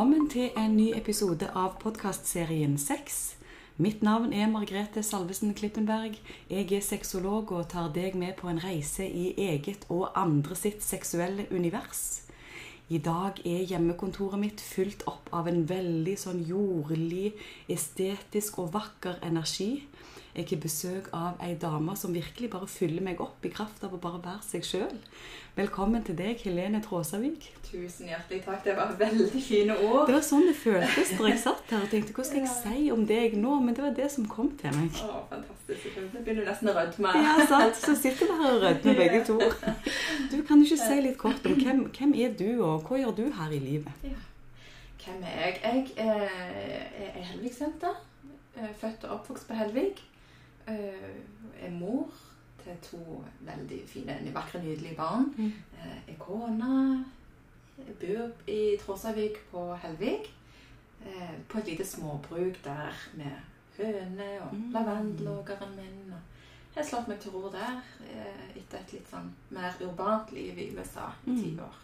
Velkommen til en ny episode av podkastserien Sex. Mitt navn er Margrethe Salvesen Klippenberg. Jeg er sexolog og tar deg med på en reise i eget og andre sitt seksuelle univers. I dag er hjemmekontoret mitt fylt opp av en veldig sånn jordlig, estetisk og vakker energi. Jeg har besøk av ei dame som virkelig bare fyller meg opp i kraft av å bare være seg sjøl. Velkommen til deg, Helene Tråsavik. Tusen hjertelig takk. Det var veldig fine ord. Det var sånn det føltes da jeg satt her og tenkte hva skal jeg si om deg nå? Men det var det som kom til meg. Å, fantastisk. Jeg begynner nesten å rødme. Ja, sant. Så sitter vi her og rødmer begge to. Du, Kan ikke si litt kort om hvem, hvem er du, og hva gjør du her i livet? Ja. Hvem er jeg? Jeg er, er Helvig-senter. Født og oppvokst på Helvig. Er mor til to veldig fine, vakre, nydelige barn. Mm. Er kone. Bor i Tråsavik på Helvig. På et lite småbruk der med høne og Mm. lavendelågeren min. jeg har slått meg til ro der etter et litt sånn mer urbant liv i USA i ti Mm. år.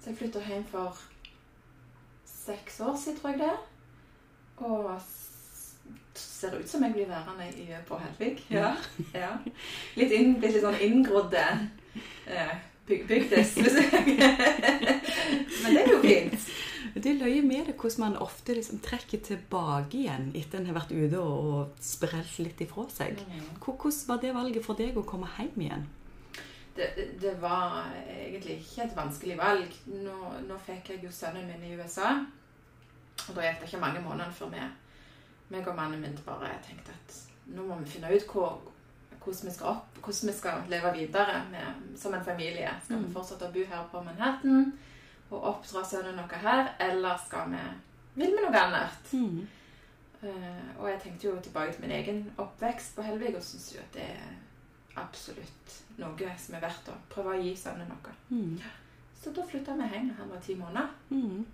Så jeg flytta hjem for seks år siden, tror jeg det. Og ser ut som jeg blir værende i, på Helvig. Ja. ja. Litt, inn, litt sånn inngrodde eh, byg, bygdes. Men det er jo fint. Det er løye med det hvordan man ofte liksom trekker tilbake igjen etter en har vært ute og, og sprelt litt ifra seg. Hvordan var det valget for deg å komme hjem igjen? Det, det var egentlig ikke et vanskelig valg. Nå, nå fikk jeg jo sønnen min i USA. Og da gikk det ikke mange månedene før vi, meg og mannen min bare tenkte at nå må vi finne ut hvor, hvordan, vi skal opp, hvordan vi skal leve videre med, som en familie. Skal vi Mm. fortsette å bo her på Manhattan og oppdra sønnen noe her, eller skal vi vil vi noe annet? Mm. Uh, og jeg tenkte jo tilbake til min egen oppvekst på Helvig og syns jo at det er absolutt noe som er verdt å prøve å gi sønnen noe. Mm. Så da flytta vi hjem han var ti måneder. Mm.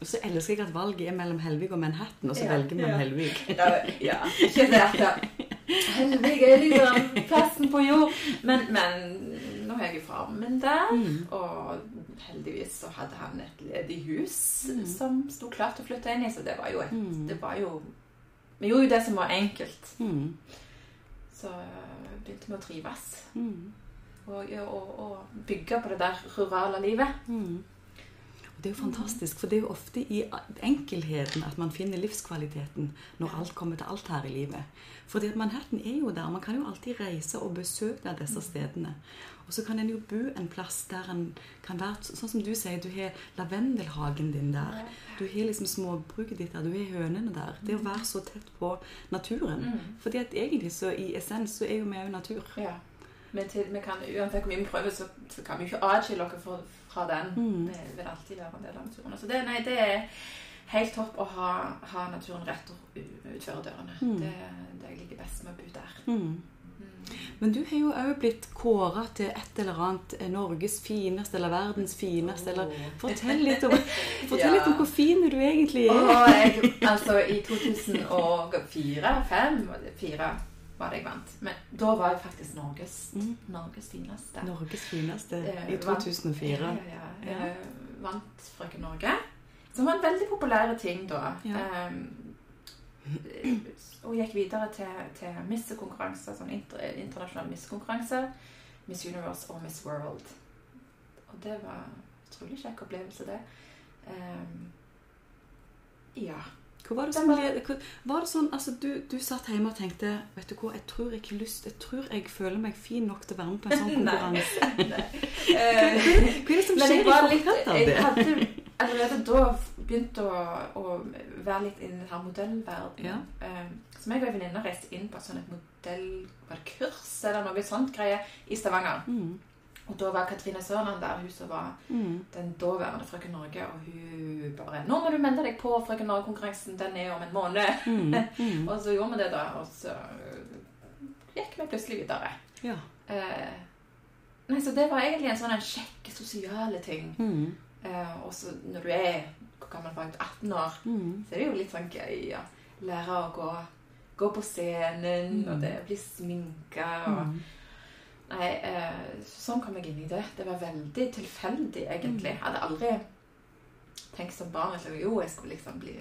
Og så elsker jeg at valget er mellom Helvig og Manhattan, og så Ja, velger man ja. Helvig. Ja, ja, ikke det at Helvig er liksom plassen på jord. Men, men nå har jeg jo min der, Mm. og heldigvis så hadde han et ledig hus Mm. som sto klart til å flytte inn i, så det var jo et Mm. Det var jo Vi gjorde jo det som var enkelt. Mm. Så begynte vi å trives. Mm. Og, og, og bygge på det der rurale livet. Det er jo fantastisk, for det er jo ofte i enkelheten at man finner livskvaliteten når alt kommer til alt her i livet. At Manhattan er jo der. Man kan jo alltid reise og besøke disse stedene. Og så kan en jo bo en plass der en kan være Sånn som du sier, du har lavendelhagen din der. Du har liksom småbruket ditt der. Du har hønene der. Det å være så tett på naturen. Mm. Fordi at egentlig så i essens så er jo vi òg natur. Ja. Men til, vi kan, uansett hvor mye vi prøver, så, så kan vi ikke atskille oss fra, fra den. Mm. Det vil alltid være en del av naturen. Så det, nei, det er helt topp å ha, ha naturen rett utfor dørene. Mm. Det, det jeg liker best med å bo der. Mm. Men du har jo òg blitt kåra til et eller annet eh, Norges fineste eller verdens fineste. Eller fortell litt om, fortell litt om hvor fin du egentlig er. Og jeg, altså, i 2004-2005 Fire var det jeg vant. Men da var jeg faktisk Norges, Mm. Norges fineste. Norges fineste Eh, i 2004. Ja, ja, ja. Jeg vant Frøken Norge. Som var en veldig populær ting da. Ja. Um, og gikk videre til, til missekonkurranser, sånn inter, internasjonale missekonkurranser. Miss Universe og Miss World. Og det var en utrolig kjekk opplevelse, det. Um, ja. Hvor var det, Det som, var- det sånn, altså du, du satt hjemme og tenkte Vet du hva, jeg tror jeg har lyst Jeg tror jeg føler meg fin nok til å være med på en sånn konkurranse. Nei. Hva er det som skjer i forkant av Jeg hadde allerede da begynt å, å være litt i denne modellverdenen. Ja. Um, så meg og ei venninne reiste inn på et sånt modell... Var det kurs eller noe sånt greie i Stavanger? Mm, Og da var Katrine Sørland der, hun som var mm, den daværende Frøken Norge, og hun bare 'Nå må du melde deg på Frøken Norge-konkurransen, den er om en måned.' mm, mm. Og så gjorde vi det, da, og så gikk vi plutselig videre. Ja. Eh, nei, så det var egentlig en sånn en kjekk sosiale ting. Mm, Eh, og så når du er hvor gammel var jeg, 18 år, mm, så er det jo litt sånn gøy å lære å gå, gå på scenen, Mm. og det blir sminka og mm. Nei, eh, sånn kom jeg inn i det. Det var veldig tilfeldig, egentlig. Jeg hadde aldri tenkt som barn at jo, jeg skulle liksom bli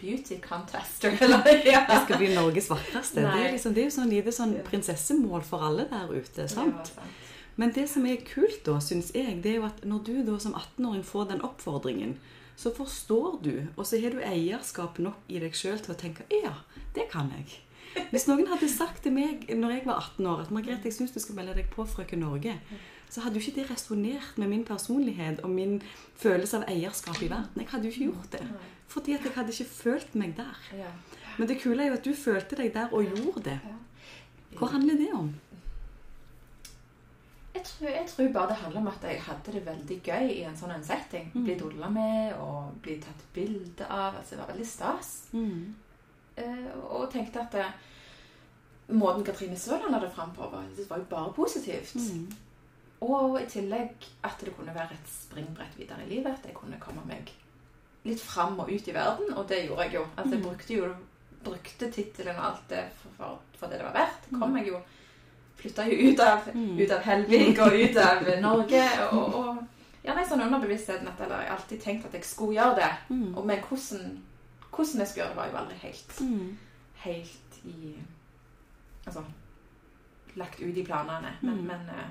beauty contester. Eller, ja. Jeg skal bli Norges vakreste. Det er, liksom, det er jo sånn lite sånn prinsessemål for alle der ute. Sant? var sant. Men det som er kult, da, syns jeg, det er jo at når du da som 18-åring får den oppfordringen, så forstår du, og så har du eierskap nok i deg sjøl til å tenke ja, det kan jeg. Hvis noen hadde sagt til meg når jeg var 18 år at Margrethe, jeg syns du skal melde deg på Frøken Norge, så hadde jo ikke det resonnert med min personlighet og min følelse av eierskap i verden. Jeg hadde jo ikke gjort det. Fordi at jeg hadde ikke følt meg der. Men det kule er jo at du følte deg der og gjorde det. Hva handler det om? Jeg tror, jeg tror bare det handler om at jeg hadde det veldig gøy i en sånn setting. Mm. Bli dolla med og bli tatt bilde av. Altså, det var veldig stas. Mm. Eh, og tenkte at eh, måten Katrine Søland la det fram på, var, det var jo bare positivt. Mm. Og i tillegg at det kunne være et springbrett videre i livet. At jeg kunne komme meg litt fram og ut i verden, og det gjorde jeg jo. At jeg Mm. brukte jo brukte tittelen og alt det for, for, for det det var verdt. Kom jeg jo Flytta jo ut av, Mm. ut av Helvig og ut av Norge. Og, og ja, nei, sånn underbevisstheten at jeg alltid tenkt at jeg skulle gjøre det. Mm. Og, med hvordan, hvordan jeg skulle gjøre det, var jo aldri helt, Mm. helt i Altså lagt ut i planene. Men, Mm. men eh,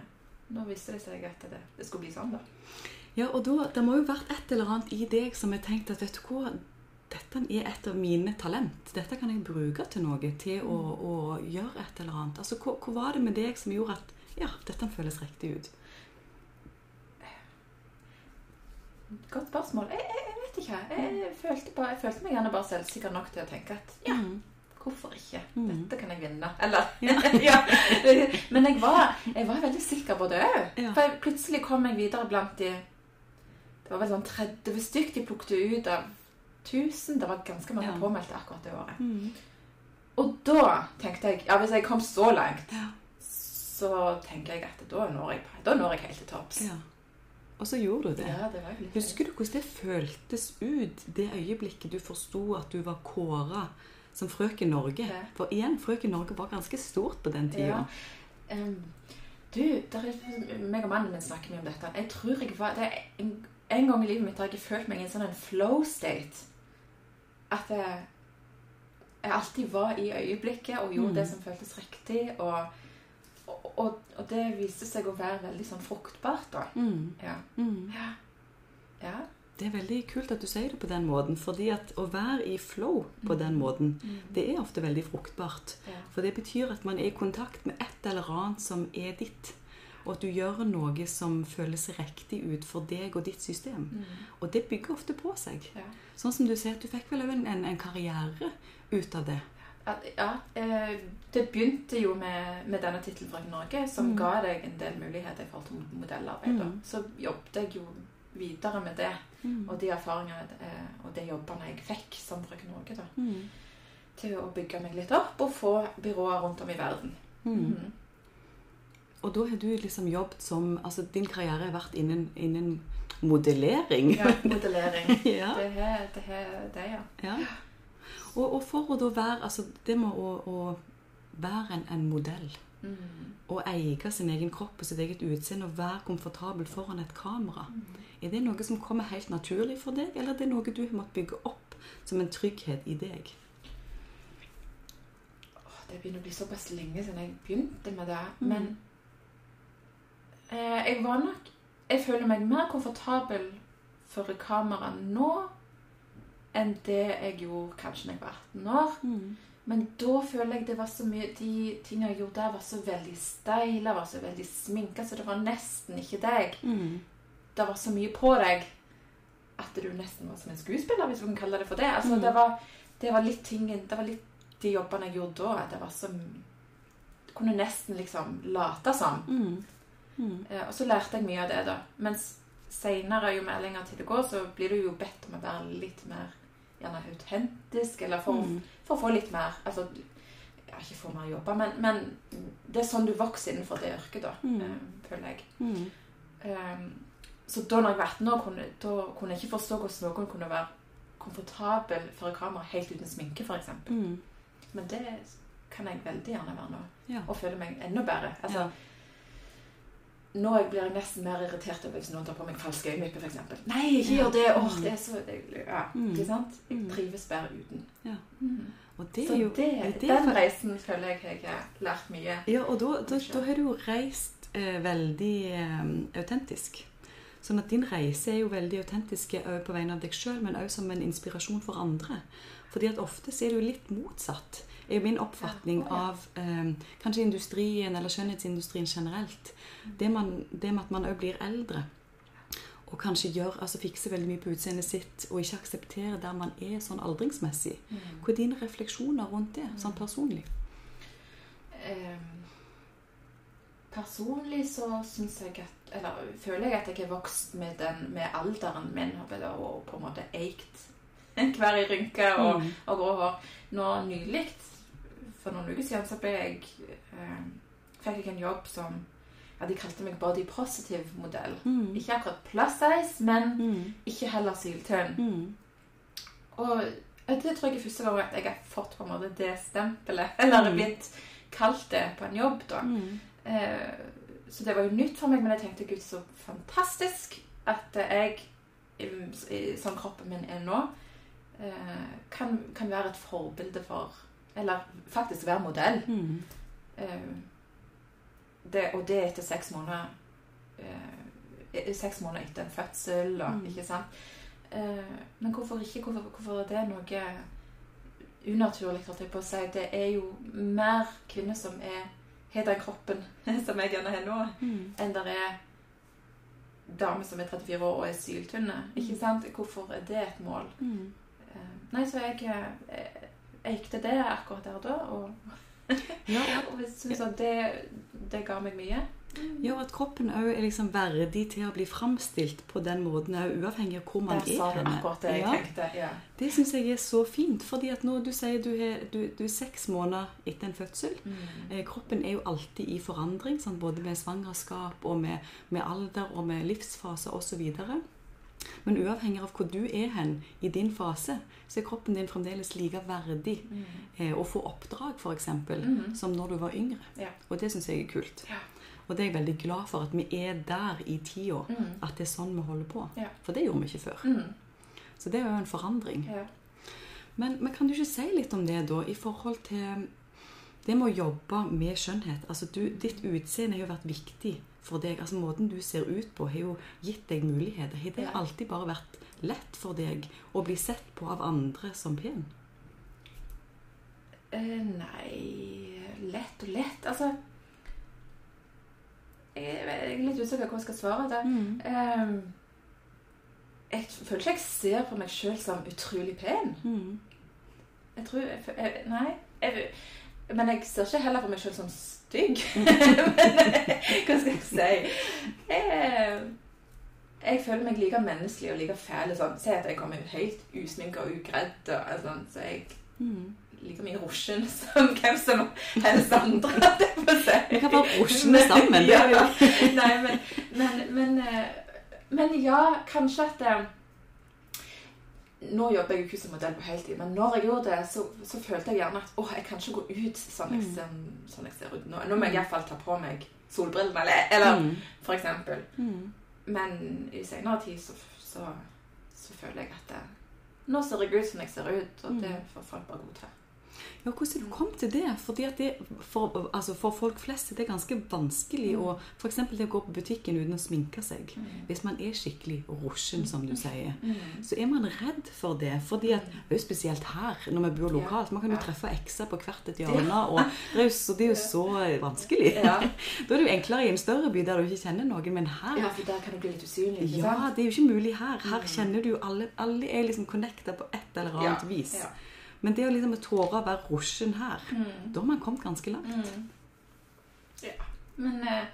nå viste det seg at det, det skulle bli sånn, da. Ja, og da, det må jo vært et eller annet i deg som har tenkt at vet du hva, dette er et av mine talent. Dette kan jeg bruke til noe, til å, å gjøre et eller annet. Altså, hva, hva var det med deg som gjorde at ja, dette føles riktig ut? Godt spørsmål. Jeg, jeg vet ikke. Jeg, følte bare, jeg følte meg gjerne bare selvsikker nok til å tenke at ja, Mm. hvorfor ikke? Mm. Dette kan jeg vinne. Eller Ja. ja. Men jeg var, jeg var veldig sikker på det òg. For jeg, plutselig kom jeg videre blant de Det var vel sånn 30 stykk de plukket ut av 1000. Det var ganske mange Ja. påmeldte akkurat det året. Mm. Og da tenkte jeg ja, hvis jeg kom så langt, så tenker jeg at da når jeg, da når jeg helt til topps. ja. Og så gjorde du det. Ja, det Husker du hvordan det føltes ut det øyeblikket du forsto at du var kåra som Frøken Norge? Ja. For igjen, Frøken Norge var ganske stort på den tida. Ja. Um, du, der er, meg og mannen min snakker mye om dette. Jeg tror jeg var det er en, en gang i livet mitt har jeg følt meg i en sånn flow state. At jeg, jeg alltid var i øyeblikket og gjorde Mm. det som føltes riktig. Og, og, og, det viste seg å være veldig sånn fruktbart, da. Mm. Ja. Mm. ja. ja. Det er veldig kult at du sier det på den måten, fordi at å være i flow på den måten, Mm. det er ofte veldig fruktbart. ja. For det betyr at man er i kontakt med et eller annet som er ditt. Og at du gjør noe som føles riktig ut for deg og ditt system. Mm. Og det bygger ofte på seg. ja. Sånn som du sier, at du fikk vel en, en, en karriere ut av det. At, ja, eh, det begynte jo med, med denne tittelen fra Norge, som Mm. ga deg en del muligheter i forhold til modellarbeid. Mm. Så jobbet jeg jo videre med det, Mm. og de erfaringene eh, og de jobbene jeg fikk som Frøken Norge, da, Mm. til å bygge meg litt opp og få byråer rundt om i verden. Mm. Mhm. Og da har du liksom jobbet som Altså din karriere har vært innen, innen modellering. Ja, modellering. ja. Det er det, det, ja. ja. Og, og for å da være Altså det med å, å være en, en modell Mm. og eie sin egen kropp og sitt eget utseende og være komfortabel foran et kamera, er det noe som kommer helt naturlig for deg, eller er det noe du har måttet bygge opp som en trygghet i deg? Det begynner å bli såpass lenge siden jeg begynte med det. Mm. Men eh, jeg var nok Jeg føler meg mer komfortabel foran kamera nå enn det jeg gjorde kanskje da jeg var 18 år. Mm. Men da føler jeg det var så mye De tingene jeg gjorde der, var så veldig steile, var så veldig sminka, så det var nesten ikke deg. Mm. Det var så mye på deg at du nesten var som en skuespiller, hvis vi kan kalle det for det. Altså, Mm. det, var, det var litt tingen Det var litt de jobbene jeg gjorde da. At det var så Du kunne nesten liksom late som. Mm. Mm. Eh, og så lærte jeg mye av det, da. Mens seinere, jo mer lenger tid det går, så blir du jo bedt om å være litt mer gjerne autentisk, eller for, Mm. for å få litt mer Altså ja, ikke få mer jobber, men, men det er sånn du vokser innenfor det yrket, da, Mm. eh, føler jeg. Mm. Um, så da når jeg var 18 år, kunne, da kunne jeg ikke forstå hvordan noen kunne være komfortabel for kamera helt uten sminke, f.eks. Mm. Men det kan jeg veldig gjerne være nå. Ja. Og føle meg enda bedre. Altså, Ja. Nå blir jeg nesten mer irritert over hvis noen tar på meg falske øyenvipper, f.eks. Nei, ikke gjør det! Åh, det er så Ja, Mm. ikke sant? Jeg Mm. trives bedre uten. Ja. Mm. Og det er jo så det er den fa- reisen føler jeg jeg har lært mye. Ja, og da, da, da har du jo reist eh, veldig eh, autentisk. Sånn at din reise er jo veldig autentisk også på vegne av deg sjøl, men også som en inspirasjon for andre. Fordi at ofte så er det jo litt motsatt. Er min oppfatning av eh, kanskje industrien eller skjønnhetsindustrien generelt. Det, man, det med at man òg blir eldre. Og kanskje gjør, altså fikser veldig mye på utseendet sitt og ikke aksepterer der man er sånn aldringsmessig. Hva er dine refleksjoner rundt det, sånn personlig? Ehm, personlig så syns jeg at Eller føler jeg at jeg har vokst med, den, med alderen min og, og på en måte eikt hver i rynke og, Mm. og grå hår. Nå nylig, for noen uker siden, så ble jeg eh, fikk jeg en jobb som ja, De kalte meg body positive modell. Mm. Ikke akkurat plus size, men Mm. ikke heller syltynn. Mm. Og det tror jeg første gang at jeg har fått på en måte det stempelet. Eller Mm. blitt kalt det på en jobb, da. Mm. Eh, så det var jo nytt for meg, men jeg tenkte gud, så fantastisk at jeg, som kroppen min er nå, eh, kan, kan være et forbilde for Eller faktisk være modell. Mm. Eh, det, og det etter seks måneder eh, Seks måneder etter en fødsel, og, Mm. ikke sant? Eh, men hvorfor ikke? Hvorfor, hvorfor er det noe unaturlig? holdt jeg på å si? Det er jo mer kvinner som er, har den kroppen som jeg gjerne har nå, Mm. enn det er damer som er 34 år og er syltynne. Ikke sant? Hvorfor er det et mål? Mm. Nei, så jeg eh, til det akkurat der og da, og, Ja, og jeg synes at det, det ga meg mye. ja, at kroppen òg er liksom verdig til å bli framstilt på den måten, uavhengig av hvor man Der er. sa det jeg Ja. tenkte. Ja. Det syns jeg er så fint. fordi at nå du sier du, er, du, du er seks måneder etter en fødsel Mm. eh, Kroppen er jo alltid i forandring, sånn, både med svangerskap og med, med alder og med livsfase osv. Men uavhengig av hvor du er hen i din fase, så er kroppen din fremdeles like verdig Mm. eh, å få oppdrag, f.eks., mm. som når du var yngre. Ja. Og det syns jeg er kult. Ja. Og det er jeg veldig glad for at vi er der i tida. Mm. At det er sånn vi holder på. Ja. For det gjorde vi ikke før. Mm. Så det er jo en forandring. Ja. Men, men kan du ikke si litt om det, da, i forhold til det med å jobbe med skjønnhet? Altså, du, Ditt utseende har jo vært viktig for deg. Altså, Måten du ser ut på, har jo gitt deg muligheter. Har det alltid bare vært lett for deg å bli sett på av andre som pen? Eh, nei Lett og lett. Altså Jeg er litt usikker på hva jeg skal svare. Det. Mm. Ehm, jeg føler ikke jeg ser på meg sjøl som utrolig pen. Mm. Jeg tror jeg, jeg, Nei. Jeg, men jeg ser ikke heller på meg sjøl som stygg. Men, hva skal jeg si? Jeg, jeg føler meg like menneskelig og like fæl. Sånn. Se at jeg kommer helt usminka og ugredd. Og, sånn, så jeg Mm. like mye rusjen som hvem som helst andre. si. Vi kan bare rusjene sammen. Det ja. Nei, men, men, men, eh, men ja, kanskje at eh, Nå jobber jeg jo ikke som modell på heltid, men når jeg gjorde det, så, så følte jeg gjerne at åh, jeg kan ikke gå ut sånn jeg Mm. ser, sånn jeg ser ut nå. Nå må jeg iallfall ta på meg solbrillene, eller, eller Mm. for eksempel. Mm. Men i senere tid så, så, så føler jeg at det, nå ser jeg ut som jeg ser ut, og Mm. det får folk bare godta. Ja, hvordan du kom til det? Fordi at det for, altså for folk flest er det ganske vanskelig å F.eks. det å gå på butikken uten å sminke seg. Hvis man er skikkelig rusjen, som du sier, Mm. så er man redd for det. Fordi at, det er jo spesielt her, når vi bor lokalt. Man kan jo treffe ekser på hvert et hjørne. Og det er jo så, det er jo så vanskelig. Ja. Da er det jo enklere i en større by der du ikke kjenner noen. Men her ja, for der kan du bli litt usynlig. ja, det er jo ikke mulig her. Her kjenner du alle Alle er liksom connecta på et eller annet Ja, vis. ja. Men det å liksom tåre å være rushen her, Mm. da har man kommet ganske langt. Mm. Ja. Men eh,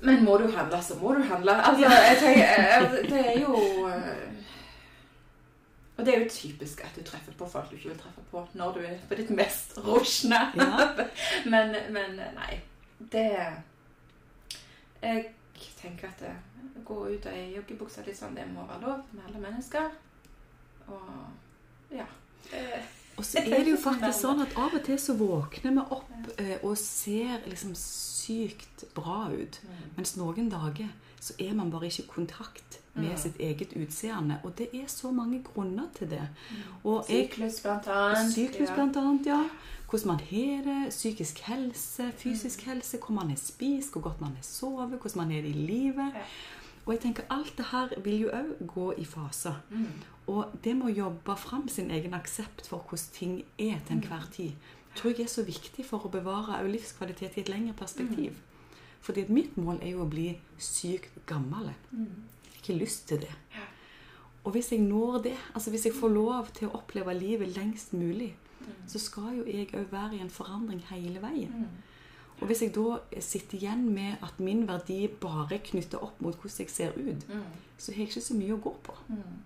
Men må du handle, så må du handle. Altså, jeg tenker eh, Det er jo eh, Og det er jo typisk at du treffer på folk du ikke vil treffe på når du er på ditt mest rusjne. Ja. men, men nei. Det Jeg tenker at det, gå ut av joggebuksa litt sånn, det må være lov med alle mennesker. Og ja. Og så er det jo faktisk sånn at av og til så våkner vi opp eh, og ser liksom sykt bra ut. Mm. Mens noen dager så er man bare ikke i kontakt med Mm. sitt eget utseende. Og det er så mange grunner til det. Og jeg, Syklus, blant annet. syklus blant annet, ja. Hvordan man har det, psykisk helse, fysisk helse, hvor man har spist, hvor godt man har sovet, hvordan man er i livet. Og jeg tenker alt det her vil jo òg gå i faser. Mm. Og det med å jobbe fram sin egen aksept for hvordan ting er til enhver tid, tror jeg er så viktig for å bevare òg livskvalitet i et lengre perspektiv. Fordi at mitt mål er jo å bli sykt gammel. Mm. Ikke lyst til det. Ja. Og hvis jeg når det, altså hvis jeg får lov til å oppleve livet lengst mulig, Mm. så skal jo jeg òg være i en forandring hele veien. Mm. Og hvis jeg da sitter igjen med at min verdi bare er knytta opp mot hvordan jeg ser ut, Mm. så har jeg ikke så mye å gå på. Mm.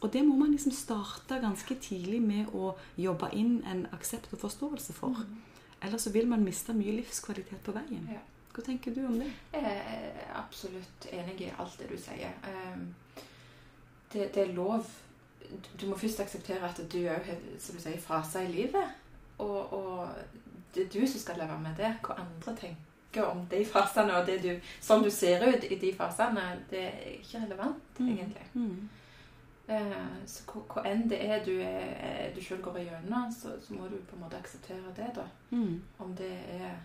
Og det må man liksom starte ganske tidlig med å jobbe inn en aksept og forståelse for. Mm. Ellers så vil man miste mye livskvalitet på veien. Ja. Hva tenker du om det? Jeg er absolutt enig i alt det du sier. Um, Det, det er lov Du må først akseptere at du òg har som du sier, faser i livet. Og, og det er du som skal leve med det. Hva andre tenker om de fasene og det du, sånn du ser ut i de fasene, det er ikke relevant, egentlig. Mm. Eh, Så hva, enn det er du, er, du sjøl går igjennom, så, så må du på en måte akseptere det, da. Mm. Om det er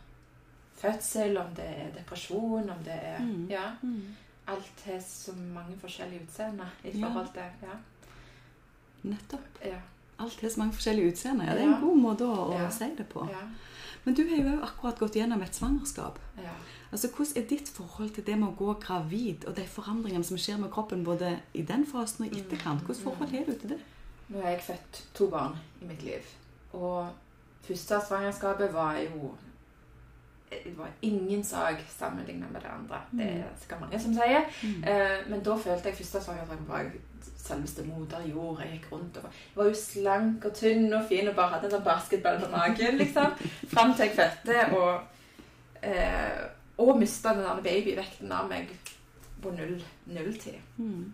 fødsel, om det er depresjon, om det er Mm. Ja. Mm. Alt har så mange forskjellige utseender i forhold til Ja. Nettopp. Ja. Alt har så mange forskjellige utseender. Ja, det er Ja. en god måte å, å Ja. si det på. Men du har jo akkurat gått gjennom et svangerskap. ja. Altså, Hvordan er ditt forhold til det med å gå gravid og de forandringene som skjer med kroppen både i den fasen og etterkant? Hvilket forhold har du til det? Nå har jeg født to barn i mitt liv. Og første svangerskapet var jo Det var ingen sak sammenlignet med det andre. Det er sikkert mange som sier. Mm. Eh, men da følte jeg første svangerskapet var selveste moder jord. Jeg gikk rundt og var, jo slank og tynn og fin og bare hadde en sånn basketball på magen. liksom. Fram til jeg fødte og, eh, og mista den der babyvekten av meg på null, nulltid. Mm.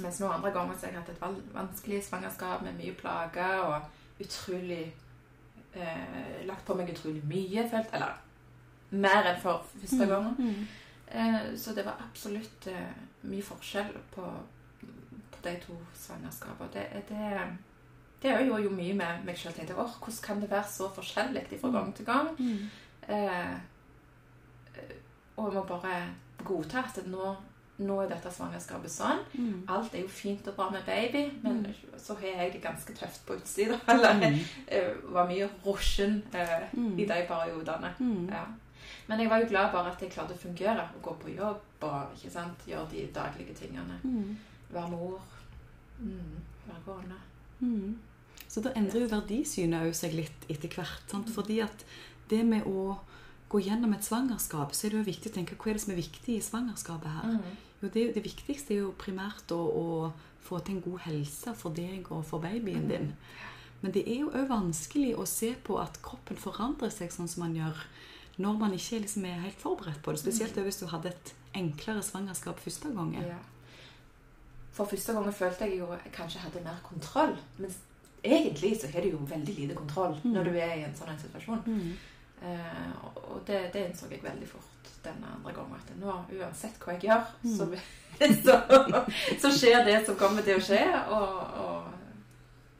Mens noen andre ganger så har jeg hatt et vanskelig svangerskap med mye plager og utrolig eh, Lagt på meg utrolig mye, følt Eller mer enn for første gangen. Mm. Eh, så det var absolutt eh, mye forskjell på de to svangerskapene. Det, det, det gjorde jo mye med meg sjøl. Tenkte åh, hvordan kan det være så forskjellig fra gang til gang? Mm. Eh, og jeg må bare godta at nå, nå er dette svangerskapet sånn. Mm. Alt er jo fint og bra med baby, men Mm. så har jeg det ganske tøft på utsida. Eller Mm. eh, var mye rushen eh, Mm. i de periodene. Mm. Ja. Men jeg var jo glad bare at jeg klarte å fungere og gå på jobb og gjøre de daglige tingene. Mm. Være mor. Mm, være kone. Mm. Så da endrer jo verdisynet også seg litt etter hvert. Sant? Fordi at det med å gå gjennom et svangerskap, så er det jo viktig å tenke hva er det som er viktig i svangerskapet her. Mm. Jo, det, det viktigste er jo primært å, å få til en god helse for deg og for babyen din. Men det er jo òg vanskelig å se på at kroppen forandrer seg sånn som man gjør når man ikke liksom er helt forberedt på det. Spesielt hvis du hadde et enklere svangerskap første gangen. Ja. For første gang følte jeg jo jeg kanskje hadde mer kontroll. Men egentlig så har du jo veldig lite kontroll Mm. når du er i en sånn situasjon. Mm. Eh, og det, det innså jeg veldig fort denne andre gangen. At nå, uansett hva jeg gjør, Mm. så, så, så skjer det som kommer til å skje. Og, og,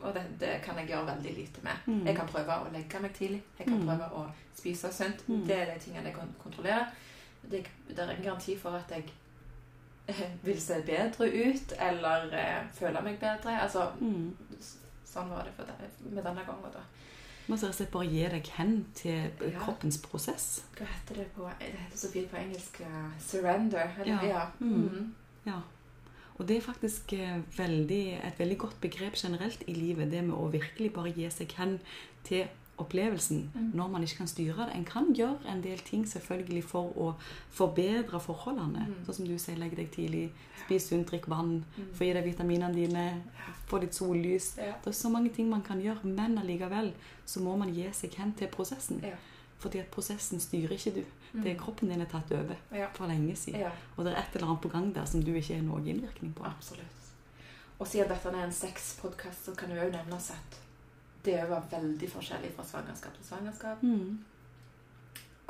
og det, det kan jeg gjøre veldig lite med. Mm. Jeg kan prøve å legge meg tidlig. Jeg kan Mm. prøve å spise sunt. Mm. Det er de tingene jeg kan kontrollere. Det, det er en garanti for at jeg vil se bedre ut eller eh, føle meg bedre. Altså, Mm. sånn var det det, med denne gangen. da. Man ser seg bare gi deg hen til Ja. kroppens prosess. Hva heter det på Det heter så fint på engelsk uh, surrender. Eller, Ja. ja. Mm. Mm. Ja. Og det er faktisk eh, veldig, et veldig godt begrep generelt i livet, det med å virkelig bare gi seg hen til opplevelsen Mm. når man ikke kan styre det. En kan gjøre en del ting selvfølgelig for å forbedre forholdene. Mm. Sånn som du sier, legg deg tidlig, spis sunt, drikk vann, Mm. få i deg vitaminene dine, få litt sollys. Ja. Det er så mange ting man kan gjøre, men allikevel så må man gi seg hen til prosessen. Ja. Fordi at prosessen styrer ikke du. Det er Mm. kroppen din er tatt over Ja. for lenge siden. Ja, Og det er et eller annet på gang der som du ikke har noen innvirkning på. absolutt. Og siden dette er en sexpodkast, så kan det jo nevnes at det var veldig forskjellig fra svangerskap til svangerskap. Mm.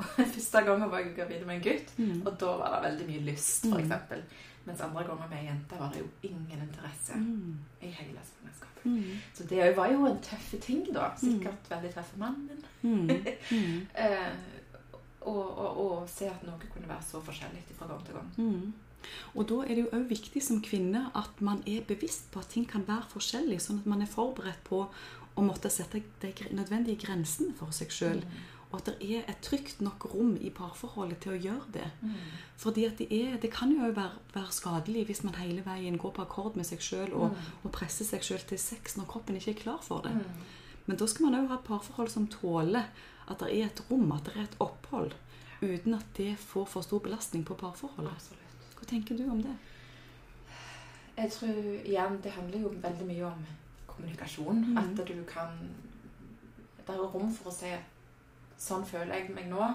Første gangen var jeg gravid med en gutt, Mm. og da var det veldig mye lyst, Mm. f.eks. Mens andre ganger med ei jente var det jo ingen interesse Mm. i hele svangerskapet. Mm. Så det var jo en tøffe ting, da. Sikkert veldig tøff for mannen. Mm. Mm. Eh, og, og, og se at noe kunne være så forskjellig fra gang til gang. Mm. Og da er det jo òg viktig som kvinne at man er bevisst på at ting kan være forskjellig, sånn at man er forberedt på å måtte sette de nødvendige grensene for seg sjøl. Og at det er et trygt nok rom i parforholdet til å gjøre det. Mm. Fordi det, er, det kan jo være, være skadelig hvis man hele veien går på akkord med seg sjøl og, og presser seg sjøl til sex når kroppen ikke er klar for det. Mm. Men da skal man òg ha et parforhold som tåler at det er et rom, at det er et opphold, uten at det får for stor belastning på parforholdet. Absolutt. Hva tenker du om det? Jeg tror igjen det handler jo veldig mye om kommunikasjon. Mm. At du kan Det er rom for å si Sånn føler jeg meg nå.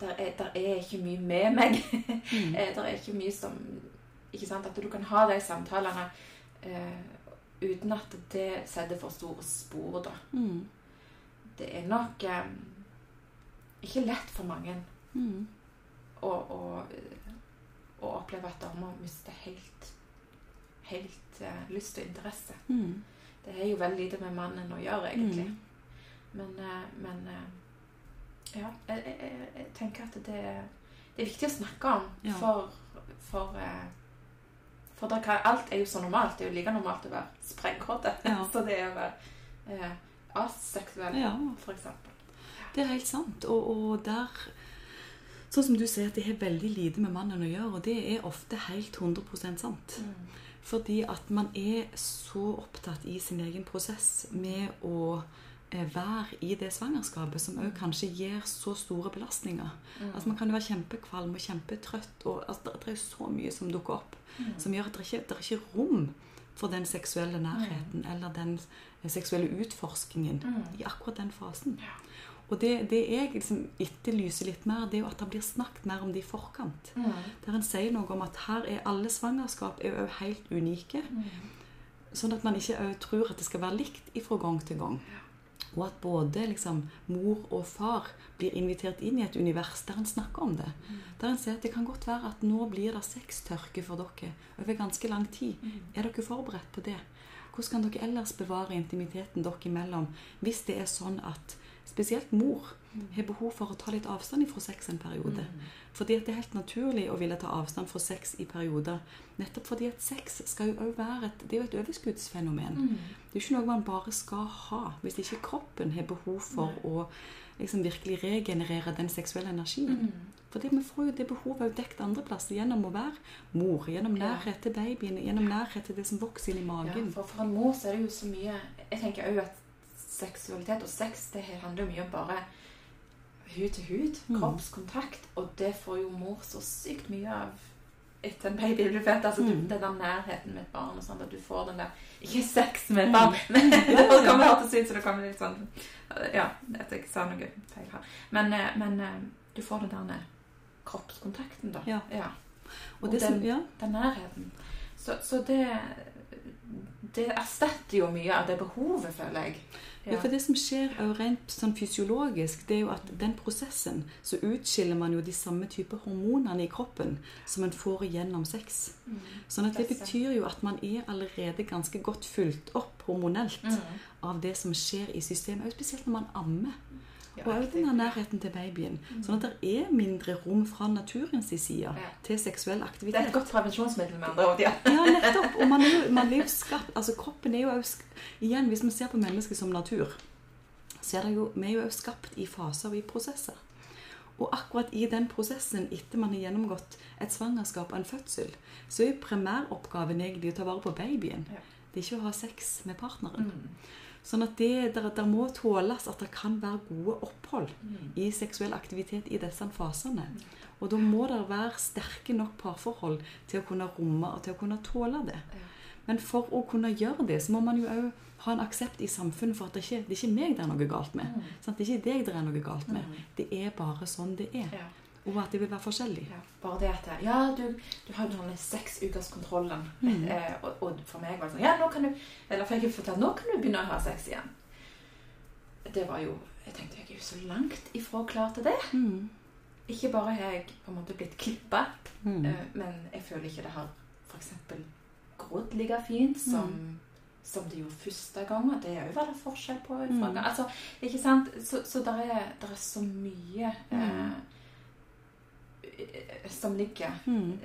Der er, der er ikke mye med meg. Mm. Der er ikke mye som Ikke sant? At du kan ha de samtalene uh, uten at det setter for store spor, da. Mm. Det er nok um, ikke lett for mange Mm. å, å, å oppleve at damer mister helt helt uh, lyst og interesse. Mm. Det er jo veldig lite med mannen å gjøre, egentlig. Mm. Men, eh, men eh, ja, jeg, jeg, jeg- tenker at det, det er viktig å snakke om. Ja. For, for, eh, for der, alt er jo så normalt. Det er jo like normalt å være sprengkåte Ja. så det er å være eh, aseksuell, Ja. eksempel. Det er helt sant. Og, og der Sånn som du sier, at det har veldig lite med mannen å gjøre, og det er ofte helt 100 sant. Fordi at man er så opptatt i sin egen prosess med å eh, være i det svangerskapet, som òg kanskje gir så store belastninger. Mm. Altså Man kan jo være kjempekvalm og kjempetrøtt, og altså, det, er så mye som dukker opp, Mm. som gjør at det ikke det er ikke rom for den seksuelle nærheten eller den eh, seksuelle utforskingen Mm. i akkurat den fasen. Ja. Og det, det jeg liksom etterlyser litt mer, det er jo at det blir snakket mer om det i forkant. Mm. Der en sier noe om at her er alle svangerskap er jo helt unike. Mm. Sånn at man ikke tror at det skal være likt fra gang til gang. Og at både liksom, mor og far blir invitert inn i et univers der en snakker om det. Der en sier at det kan godt være at nå blir det sextørke for dere over ganske lang tid. Er dere forberedt på det? Hvordan kan dere ellers bevare intimiteten dere imellom hvis det er sånn at spesielt mor har behov for å ta litt avstand fra sex en periode? Fordi at det er helt naturlig å ville ta avstand fra sex i perioder. Nettopp fordi at sex skal jo være et, det er jo et overskuddsfenomen. Mm. Det er jo ikke noe man bare skal ha hvis ikke kroppen har behov for å liksom virkelig regenerere den seksuelle energien. Mm. For vi får jo det behovet også dekket andre plasser gjennom å være mor, gjennom nærhet til babyen, gjennom nærhet til det som vokser inn i Ja, magen. for, for en mor så er det jo så mye Jeg tenker òg at seksualitet og sex det handler jo mye om bare hud til hud, Mm. kroppskontakt, og det får jo mor så sykt mye av etter en baby blir født. Altså Mm. den der nærheten med et barn og sånn, at du får den der Ikke sex med et barn, men det kommer ja. hørtes ut så det kommer litt sånn Ja, at jeg sa noe feil her. Men, eh, men eh, du får den der kroppskontakten, da. Ja. Og, Og det den, ja, den nærheten. Så, så det Det erstatter jo mye av det behovet, føler jeg. Ja, for det som skjer er jo rent sånn fysiologisk, det er jo at den prosessen så utskiller man jo de samme type hormonene i kroppen som en får gjennom sex. Mm. Sånn at det betyr jo at man er allerede ganske godt fulgt opp hormonelt Mm. av det som skjer i systemet, spesielt når man ammer. Og òg denne den nærheten til babyen. Sånn at det er mindre rom fra naturens side til seksuell aktivitet. Det er et godt prevensjonsmiddel, med andre ord. Ja. Ja, nettopp. Og man er jo, man er jo skapt Altså kroppen er jo også Igjen, hvis man ser på mennesket som natur, så er det jo Vi er jo også skapt i faser og i prosesser. Og akkurat i den prosessen, etter man har gjennomgått et svangerskap og en fødsel, så er primæroppgaven egentlig å ta vare på babyen. Det er ikke å ha sex med partneren. Mm. Sånn at det der, der må tåles at det kan være gode opphold Mm. i seksuell aktivitet i disse fasene. Og da må det være sterke nok parforhold til å kunne romme og til å kunne tåle det. Ja. Men for å kunne gjøre det, så må man jo òg ha en aksept i samfunnet for at det ikke det er ikke meg det er noe galt med. Mm. Sant? Det er ikke deg det er noe galt med. Mm. Det er bare sånn det er. Ja. Og at det vil være forskjellig. Ja, bare det at Ja, du, du har denne seksukerskontrollen. Mm. Eh, og, og for meg var det sånn Ja, nå kan du Eller for jeg fortalt nå kan du begynne å ha sex igjen. det var jo Jeg tenkte jeg er jo så langt ifra klar til det. Mm. Ikke bare har jeg på en måte blitt klippa, Mm. eh, men jeg føler ikke det har f.eks. grodd like fint som, Mm. som det gjorde første gang. Og det er jo veldig forskjell på Mm. Altså, ikke sant? Så, så der er, er så mye eh, som ligger Mm.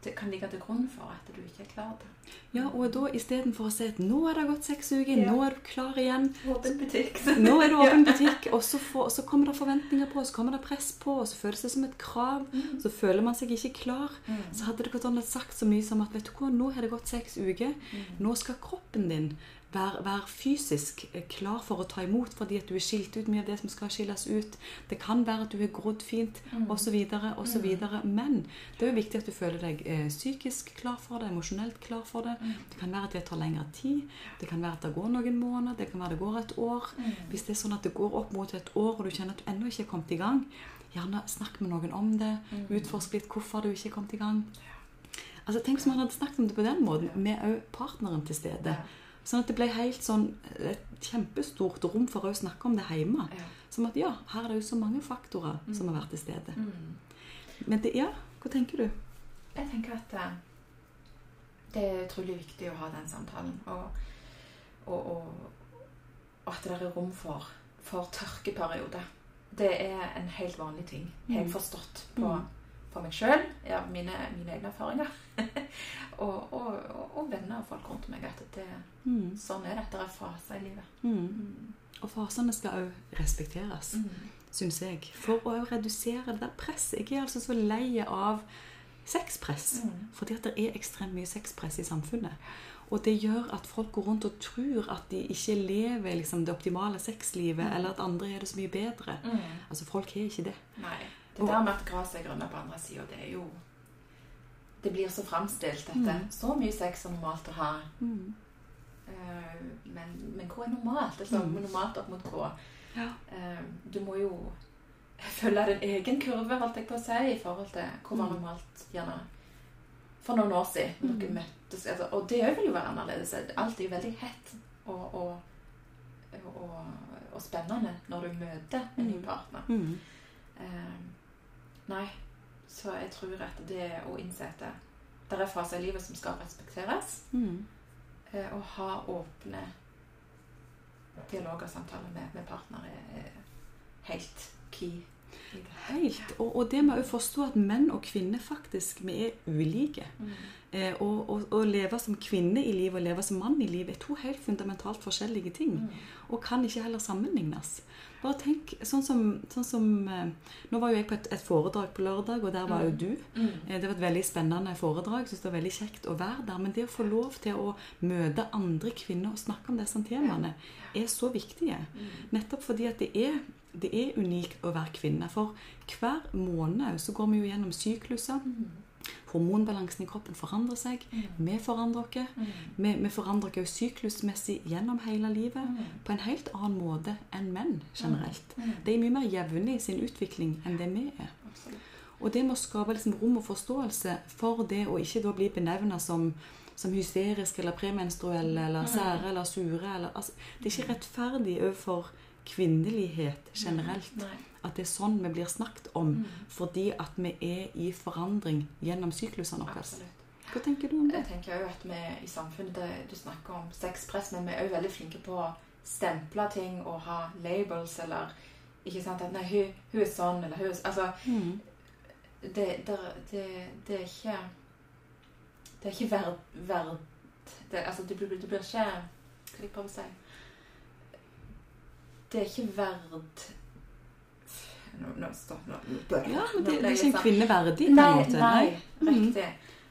Det kan ligge til grunn for at du ikke er klar til Ja, og da istedenfor å si at nå er det gått seks uker, Ja. nå er du klar igjen, åpen butikk. nå er det åpen butikk, og så, får, så kommer det forventninger på, så kommer det press på, og så føles det som et krav, Mm. så føler man seg ikke klar. Mm. Så hadde det gått an å sagt så mye som at vet du hva, nå har det gått seks uker, Mm. nå skal kroppen din være, vær, fysisk klar for å ta imot fordi at du er skilt ut mye av det som skal skilles ut. Det kan være at du har grodd fint, Mm. osv., osv. Men det er jo viktig at du føler deg eh, psykisk klar for det, emosjonelt klar for det. Mm. Det kan være at det tar lengre tid. Det kan være at det går noen måneder. Det kan være at det går et år. Mm. Hvis det er sånn at det går opp mot et år, og du kjenner at du ennå ikke er kommet i gang, gjerne snakk med noen om det. Mm. Utforsk litt hvorfor du ikke er kommet i gang. Altså, tenk om man hadde snakket om det på den måten, med òg partneren til stede. Sånn at det ble helt sånn et kjempestort rom for å snakke om det hjemme. Ja. Som at ja, her er det jo så mange faktorer Mm. som har vært til stede. Mm. Men det, ja, hva tenker du? Jeg tenker at eh, det er utrolig viktig å ha den samtalen. Og, og, og, og at det er rom for, for tørkeperioder. Det er en helt vanlig ting. Helt Mm. forstått på, Mm. For meg sjøl, ja, mine, mine egne erfaringer. og, og, og, venner og folk rundt meg. At det, Mm. sånn er det. Det er faser i livet. Mm. Mm. Og fasene skal òg respekteres. Mm. syns jeg. For å redusere det der presset. Jeg er altså så lei av sexpress. Mm. Fordi at det er ekstremt mye sexpress i samfunnet. Og det gjør at folk går rundt og tror at de ikke lever liksom, det optimale sexlivet, Mm. eller at andre er det så mye bedre. Mm. Altså, folk har ikke det. Nei. Det der med at gresset er grønnere på andre sida, det er jo Det blir så framstilt dette. Mm. Så mye sex er normalt å ha. Mm. Uh, men, men hva er normalt? Altså, Mm. Normalt opp mot hva? Ja. Uh, du må jo følge din egen kurve, holdt jeg på å si, i forhold til hva var Mm. normalt gjerne for noen år siden. Mm. dere møttes. Altså, og det vil jo være annerledes. Alt er jo veldig hett og, og, og, og spennende når du møter en ny Mm. partner. Mm. Nei, så jeg tror at det å innse at det, er faser i livet som skal respekteres, Mm. eh, og ha åpne dialoger og samtaler med, med partner er, er helt key. Helt. Og, og det med å forstå at menn og kvinner faktisk vi er ulike. Mm. Eh, og, å leve som kvinne i livet og leve som mann i livet er to helt fundamentalt forskjellige ting. Mm. Og kan ikke heller sammenlignes. Bare tenk, sånn som, sånn som eh, Nå var jo jeg på et, et foredrag på lørdag, og der var jo Mm. du. Mm. Eh, Det var et veldig spennende foredrag. Jeg synes det var veldig kjekt å være der. Men det å få lov til å møte andre kvinner og snakke om disse temaene, er så viktige. Mm. Nettopp fordi at det er, det er unikt å være kvinne. For hver måned så går vi jo gjennom sykluser. Hormonbalansen i kroppen forandrer seg. Mm. Vi forandrer oss. Mm. Vi, vi forandrer oss syklusmessig gjennom hele livet Mm. på en helt annen måte enn menn generelt. det De er mye mer jevne i sin utvikling enn det vi er. Og det må skape liksom rom og forståelse for det, og ikke da bli benevna som, som hysterisk eller premenstruelle eller sære eller sure eller, altså, Det er ikke rettferdig overfor kvinnelighet generelt Nei. at det er sånn vi blir snakket om, Mm. fordi at vi er i forandring gjennom syklusene våre. Hva tenker du om det? Jeg tenker jo at vi i samfunnet Du snakker om sexpress, men vi er jo veldig flinke på å stemple ting og ha labels eller Ikke sant? At nei, hun, hun er sånn, eller hun er Altså, Mm. det, det, det, det er ikke Det er ikke verd... verd det, altså, det blir, det blir ikke Hva jeg prøver å si Det er ikke verd Nå, nå, stopp, nå, Ja, men det, nå er jeg ikke en sånn- kvinne verdig. på en Nei, måte. nei, Mm. riktig.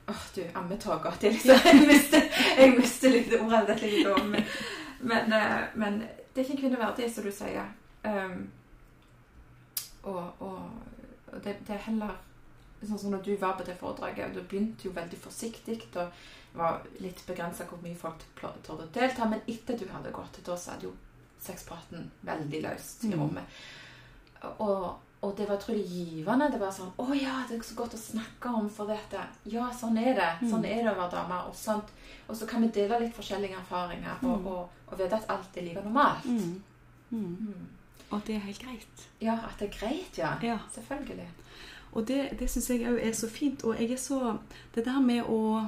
Åh, du, ammetåker. Det er liksom, jeg mister, jeg mister litt ordet. Men, men, eh, men det er ikke en kvinne verdig, som du sier. Um, og og, og det, det er heller Sånn som når du var på det foredraget, du begynte jo veldig forsiktig og var litt begrensa hvor mye folk torde å delta, men etter du hadde gått, da så hadde jo sexpraten veldig løst i Mm. rommet. Og, og det var utrolig givende. Det var sånn Å ja, det er så godt å snakke om for dette. Ja, sånn er det. Sånn Mm. er det å være dame. Og, sånt. og så kan vi dele litt forskjellige erfaringer og, og, og vite at alt er like normalt. Mm. Mm. Mm. Og det er helt greit. Ja, at det er greit, ja. Ja. Selvfølgelig. Og det, det syns jeg òg er så fint. Og jeg er så Det der med å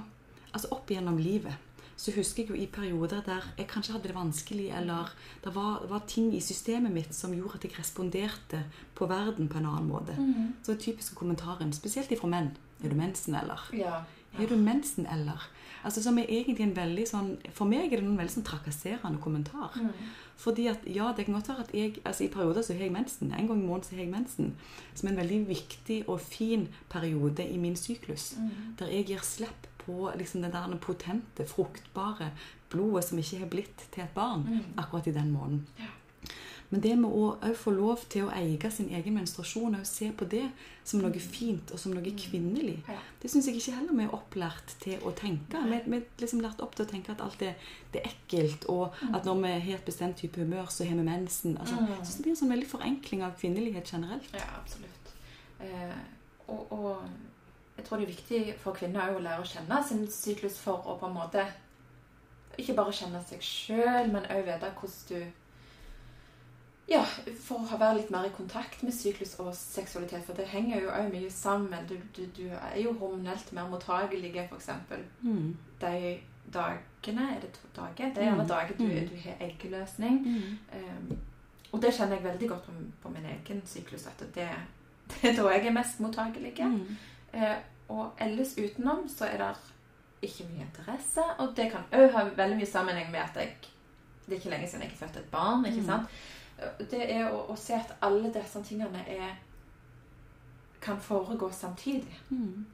Altså opp gjennom livet så husker jeg jo i perioder der jeg kanskje hadde det vanskelig, eller det var, var ting i systemet mitt som gjorde at jeg responderte på verden på en annen måte. Mm. Så den typiske kommentaren, spesielt ifra menn. Er du mensen, eller? Ja. Er du mensen, eller? Altså Som er egentlig en veldig sånn For meg er det noen veldig sånn trakasserende kommentar. Mm. Fordi at, ja, det kan godt være at jeg altså I perioder så har jeg mensen. En gang i måneden så har jeg mensen. Som er en veldig viktig og fin periode i min syklus. Mm. Der jeg gir slipp på liksom det der potente, fruktbare blodet som ikke har blitt til et barn Mm. akkurat i den måneden. Ja. Men det med å få lov til å eie sin egen menstruasjon og se på det som noe fint og som noe kvinnelig, det syns jeg ikke heller vi er opplært til å tenke. Vi, vi er liksom lært opp til å tenke at alt er, det er ekkelt, og at når vi har et bestemt type humør, så har vi mensen. Altså, Mm. så det blir en sånn veldig forenkling av kvinnelighet generelt. Ja, absolutt. Eh, og, og jeg tror det er viktig for kvinner å lære å kjenne sin syklus for å på en måte ikke bare kjenne seg sjøl, men òg vite hvordan du Ja, for å være litt mer i kontakt med syklus og seksualitet, for det henger jo òg mye sammen. Du, du, du er jo hormonelt mer mottagelig, f.eks. Mm. De dagene Er det to dager? Det er alle Mm. dager du, Mm. du har eggløsning. Mm. Um, og det kjenner jeg veldig godt på, på min egen syklus, at det, det er da jeg er mest mottagelig. Mm. Eh, og ellers utenom så er det ikke mye interesse, og det kan òg ha veldig mye sammenheng med at jeg Det er ikke lenge siden jeg har født et barn. ikke Mm. sant? Mm. Det er å, å se at alle disse tingene er kan foregå samtidig. Mm.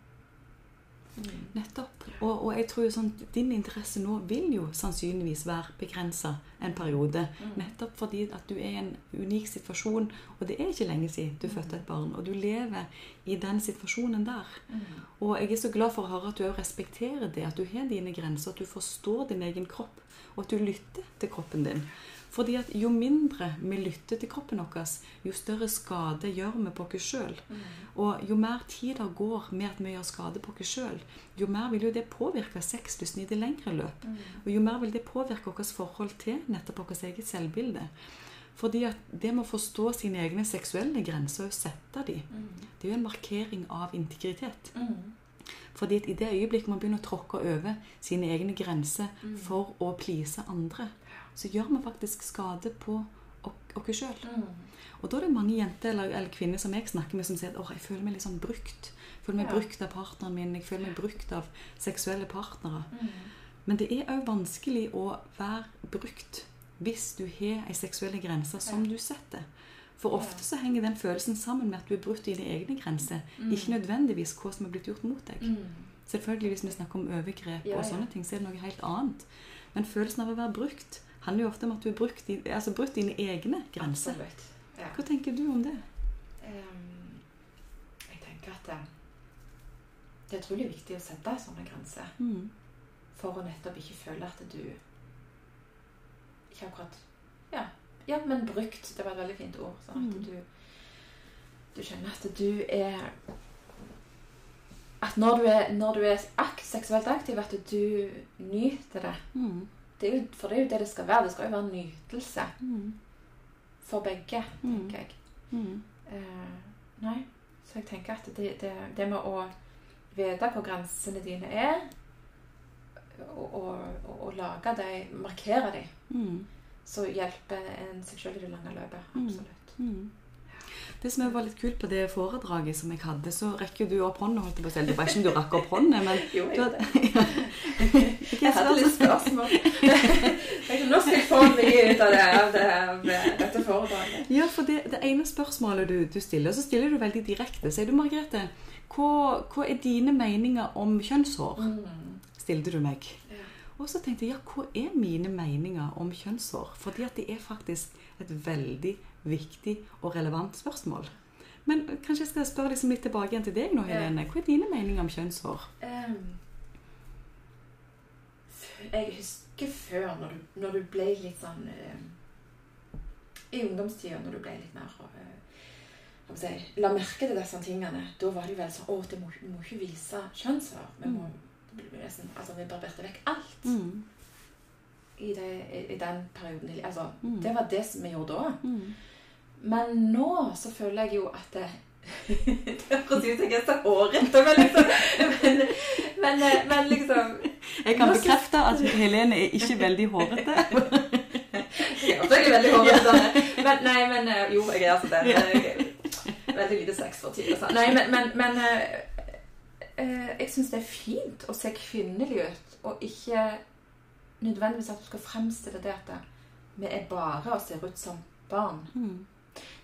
Nettopp. Og, og jeg tror jo sånn din interesse nå vil jo sannsynligvis være begrensa en periode. Mm. Nettopp fordi at du er i en unik situasjon, og det er ikke lenge siden du fødte et barn. Og du lever i den situasjonen der. Mm. Og jeg er så glad for å høre at du òg respekterer det, at du har dine grenser, at du forstår din egen kropp, og at du lytter til kroppen din. Fordi at jo mindre vi lytter til kroppen vår, jo større skade gjør vi på oss sjøl. Mm. Og jo mer tid det går med at vi gjør skade på oss sjøl, jo mer vil jo det påvirke sexlysten i det lengre løp. Mm. Og jo mer vil det påvirke vårt forhold til nettopp vårt eget selvbilde. Fordi at det med å forstå sine egne seksuelle grenser og sette dem, Mm. det er jo en markering av integritet. Fordi at i det øyeblikket man begynner å tråkke over sine egne grenser for å please andre, så gjør man faktisk skade på oss sjøl. Mm. Og da er det mange jenter eller, eller kvinner som jeg snakker med, som sier at oh, jeg føler meg litt sånn brukt. Jeg føler meg Ja. brukt av partneren min. Jeg føler meg brukt av seksuelle partnere. Mm. Men det er òg vanskelig å være brukt hvis du har ei seksuell grense som du setter. For ofte så henger den følelsen sammen med at du er brutt dine egne grenser. Mm. Ikke nødvendigvis hva som er blitt gjort mot deg. Mm. Selvfølgelig Hvis vi snakker om overgrep Ja, og ja. sånne ting, så er det noe helt annet. Men følelsen av å være brukt handler jo ofte om at du har brukt, di- altså brutt dine egne grenser. Absolutt. Ja. Hva tenker du om det? Um, jeg tenker at det, det er utrolig viktig å sette sånne grenser Mm. for å nettopp ikke føle at du Ikke akkurat Ja, ja men brukt. Det var et veldig fint ord. Sånn at Mm. du Du skjønner at du er At når du er, når du er ak seksuelt aktiv, at du nyter det. Mm. Det jo, for det er jo det det skal være. Det skal jo være nytelse Mm. for begge, Mm. tenker jeg. Mm. Eh, nei, så jeg tenker at det, det, det med å vite hvor grensene dine er, og, og, og, og lage dem, markere dem, Mm. så hjelper en seg selv i det lange løpet. Mm. Absolutt. Mm. Det som var litt kult på det foredraget som jeg hadde, så rekker du opp hånda. holdt jeg på selv. Det var ikke om du rakk opp hånda, men Jo, jeg, hadde, det. jeg hadde litt spørsmål. Nå skal jeg få mye ut av, det, av, det, av dette foredraget. Ja, for det, det ene spørsmålet du, du stiller, så stiller du veldig direkte. Sier du, Margrethe, hva, hva er dine meninger om kjønnshår? Mm. Stilte du meg. Ja. Og så tenkte jeg, ja, hva er mine meninger om kjønnshår? Fordi at det er faktisk et veldig viktig og relevant spørsmål. Men kanskje jeg skal spørre liksom litt tilbake igjen til deg nå, Helene. Hva er dine meninger om kjønnshår? Jeg husker før, når du, når du ble litt sånn I ungdomstida, når du ble litt mer jeg si, La merke til disse tingene. Da var det vel sånn Å, det må, må ikke vise kjønnshår. Vi må nesten, altså, vi barberte vekk alt. Mm. i, det, i den perioden. Altså, Mm. Det var det som vi gjorde da. Mm. Men nå så føler jeg jo at det Det høres ut som jeg er så hårete, men liksom men, men, eh, men liksom Jeg kan bekrefte at Helene er ikke veldig hårete. Jeg er veldig hårete. Men nei, men eh, Jo, jeg er altså det. Veldig lite sex for tida. så- Nei, men, men, men eh, eh, jeg syns det er fint å se kvinnelig ut, og ikke nødvendigvis at du skal fremstille det at vi er bare og ser ut som barn. Mm.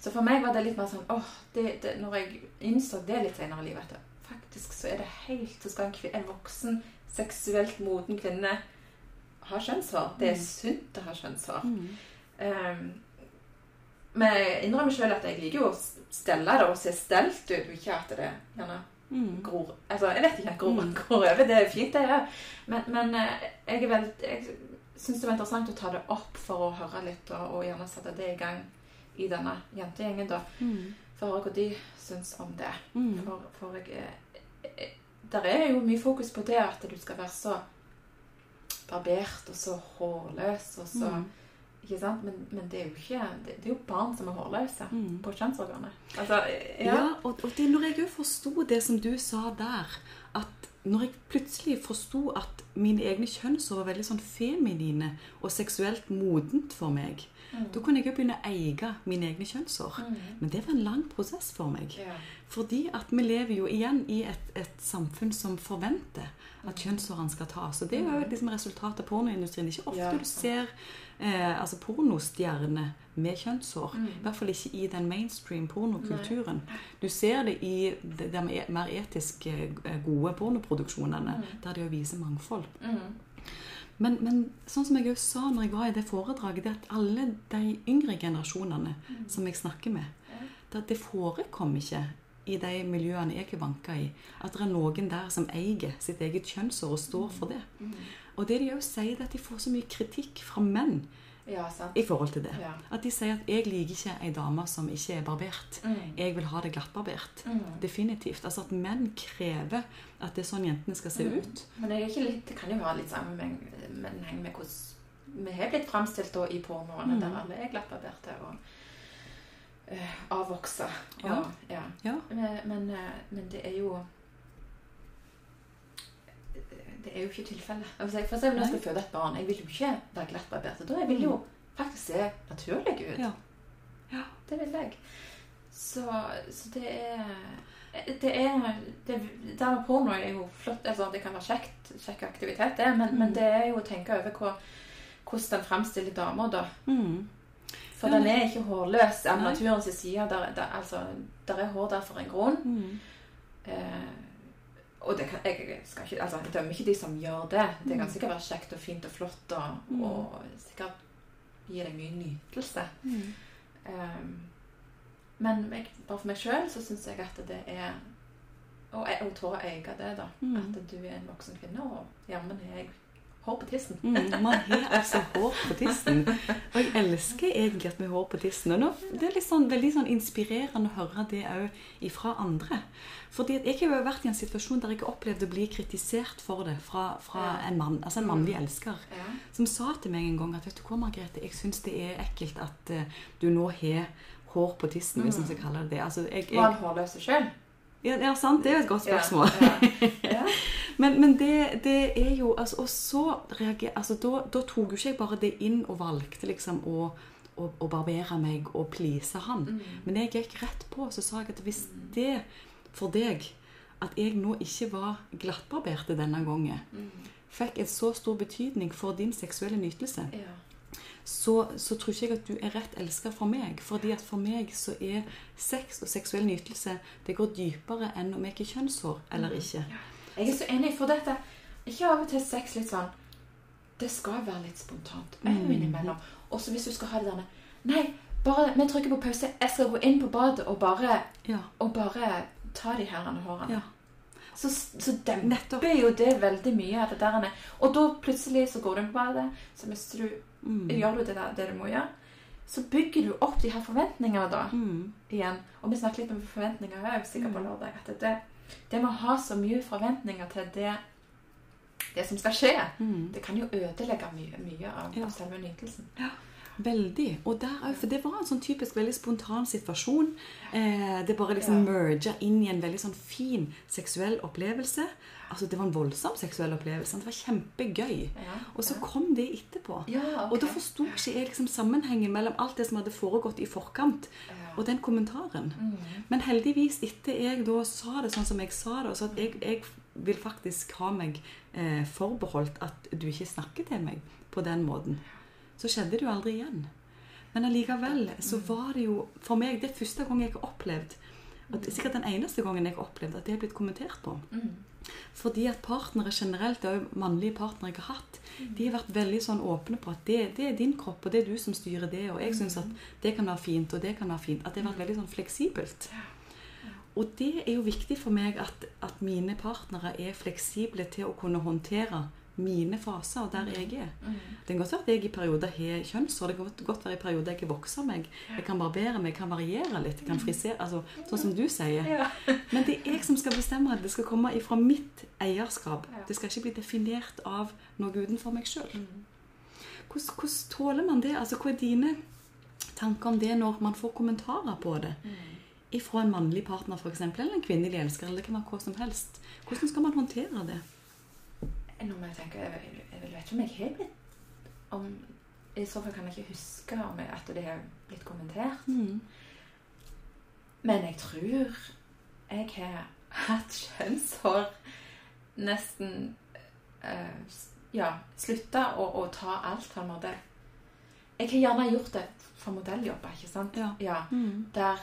Så for meg var det litt mer sånn åh, det, det, Når jeg innså det litt senere i livet, at faktisk så er det helt Så skal en, kvinne, en voksen, seksuelt moden kvinne ha kjønnshår. Det er Mm. sunt å ha kjønnshår. Mm. Um, men jeg innrømmer sjøl at jeg liker jo å stelle det og se stelt ut, og ikke at det gjerne Mm. gror Altså, jeg vet ikke, gror, man gror over. Det er fint, det òg. Men, men eh, jeg er syns det var interessant å ta det opp for å høre litt, og, og gjerne sette det i gang i denne jentegjengen, da. Mm. For å høre hva de syns om det. Mm. For, for jeg eh, eh, Der er jo mye fokus på det at du skal være så barbert og så hårløs og så Mm. Ikke sant? Men, men det er ikke det, det er jo barn som er hårløse Mm. på kjønnsorganet. Altså, Ja, ja. og, og det, når jeg òg forsto det som du sa der, at når jeg plutselig forsto at mine egne kjønnsår var veldig sånn feminine og seksuelt modent for meg, Mm. da kunne jeg jo begynne å eie mine egne kjønnshår. Mm. Men det var en lang prosess for meg. Ja. Fordi at vi lever jo igjen i et, et samfunn som forventer at kjønnshårene skal tas. Og det er jo liksom resultatet av pornoindustrien. Det er ikke ofte Ja. du ser eh, altså pornostjerner med kjønnshår. Mm. I hvert fall ikke i den mainstream pornokulturen. Du ser det i de, mer etisk eh, gode pornoproduksjonene, Mm. der de viser mangfold. Mm. Men, men sånn som jeg jo sa når jeg var i det foredraget, det at alle de yngre generasjonene som jeg snakker med, det, det forekommer ikke i de miljøene jeg er vanka i, at det er noen der som eier sitt eget kjønnsår og står for det. Mm. Og det de òg sier, er at de får så mye kritikk fra menn Ja, i forhold til det. Ja. At de sier at 'jeg liker ikke ei dame som ikke er barbert'. Mm. Jeg vil ha det glattbarbert. Mm. Definitivt. Altså at menn krever at det er sånn jentene skal se Mm. ut. Men jeg er ikke litt, det kan jo være litt sammenheng med hvordan vi har blitt framstilt i pornoene, Mm. der alle er glattbarberte og øh, avvoksa. Og, Ja. ja. Ja. Men, men, eh, men det er jo Det er jo ikke tilfellet. Altså, For eksempel når jeg skal føde et barn, jeg vil jo ikke være glattbarbert. Da jeg vil jo faktisk se naturlig ut. Ja. Ja. Det vil jeg. Så, så det er det er det, det med porno er jo flott. altså Det kan være kjekt, kjekk aktivitet, det, men, Mm. men det er jo å tenke over hva, hvordan den fremstiller damer, da. Mm. For Ja, den er ikke hårløs av naturens side. Der, der, altså, der er hår der for en grunn. Mm. Eh, og det kan, jeg, skal ikke, altså, jeg dømmer ikke de som gjør det. Det kan Mm. sikkert være kjekt og fint og flott og, Mm. og sikkert gir deg mye nytelse. Mm. Um, men meg, bare for meg sjøl så syns jeg at det er Og jeg og tåre å eie det, da. Mm. At du er en voksen kvinne, og jammen er jeg hår på tissen. Mm, man har altså hår på tissen. Og jeg elsker egentlig at vi har hår på tissen. Og nå, det er sånn, veldig sånn inspirerende å høre det òg ifra andre. Fordi jeg har jo vært i en situasjon der jeg har opplevd å bli kritisert for det fra, fra Ja. en mann, altså en mannlig elsker, Ja. som sa til meg en gang at vet du hva, Margrethe, jeg syns det er ekkelt at uh, du nå har hår på tissen, hvis Mm. man skal kalle det det. Altså, jeg, Var han hårløs sjøl? Ja, ja, sant, det er et godt spørsmål. Ja. Men, men det, det er jo altså, Og så reager, altså, da, da tok jo ikke jeg bare det inn og valgte liksom å, å, å barbere meg og please han. Mm. Men jeg gikk rett på så sa jeg at hvis det for deg at jeg nå ikke var glattbarberte denne gangen, Mm. fikk en så stor betydning for din seksuelle nytelse, Ja. Så, så tror ikke jeg at du er rett elska for meg. Fordi at for meg så er sex og seksuell nytelse Det går dypere enn om jeg er kjønnshår eller ikke. ikke. Jeg er så enig, for dette Ikke av og til sex litt sånn Det skal være litt spontant. Mm. Mm. Innimellom. Også hvis du skal ha det derne Nei, bare vi trykker på pause. Jeg skal gå inn på badet og bare, Ja, og bare ta de her hårene. ja. Så, så demper jo det veldig mye av det der. Og da plutselig så går du inn på badet, så mister du Mm. Gjør du det, det du må gjøre, så bygger du opp de her forventningene da. Mm. igjen. Og vi snakker litt om forventninger òg, sikkert på Mm. lørdag. At det, det med å ha så mye forventninger til det det som skal skje. Mm. Det kan jo ødelegge mye, mye av, Ja. av selve nytelsen. Veldig. Og der, er for det var en sånn typisk veldig spontan situasjon. Eh, det bare liksom Ja. merga inn i en veldig sånn fin seksuell opplevelse. Altså Det var en voldsom seksuell opplevelse. Det var kjempegøy. Ja, Og så ja. kom det etterpå. Ja, okay. Og da forsto ikke jeg liksom sammenhengen mellom alt det som hadde foregått i forkant, og den kommentaren. Mm. Men heldigvis, etter jeg da sa det sånn som jeg sa det, og så at jeg, jeg vil faktisk ha meg eh, forbeholdt at du ikke snakker til meg på den måten, så skjedde det jo aldri igjen. Men allikevel så var det jo for meg det første gang jeg har opplevd at, Sikkert den eneste gangen jeg har opplevd at det er blitt kommentert på. Mm. Fordi at partnere generelt, og mannlige partnere jeg har hatt, de har vært veldig sånn åpne på at det, det er din kropp, og det er du som styrer det, og jeg syns at det kan være fint, og det kan være fint. At det har vært veldig sånn fleksibelt. Og det er jo viktig for meg at, at mine partnere er fleksible til å kunne håndtere mine faser og der jeg er. Mm. Det kan godt være at jeg i perioder har kjønnshår. Det kan godt- være i perioder jeg vokser meg. Jeg kan barbere meg, jeg kan variere litt. Jeg kan frisere, altså, sånn som du sier. Men det er jeg som skal bestemme at det skal komme ifra mitt eierskap. Det skal ikke bli definert av noe utenfor meg sjøl. Mm. Hvordan, hvordan tåler man det? Altså, Hva er dine tanker om det når man får kommentarer på det? Ifra en mannlig partner eksempel, eller en kvinnelig elsker, eller det kan være hva som helst. Hvordan skal man håndtere det? Nå må jeg tenke, jeg, jeg, vet ikke om jeg har blitt om, I så fall kan jeg ikke huske om jeg, at det har blitt kommentert. Mm. Men jeg tror jeg har hatt kjønnshår nesten eh, Ja, slutta å, å ta alt på en måte Jeg har gjerne gjort det for modelljobber, ikke sant? Ja. Mm. Der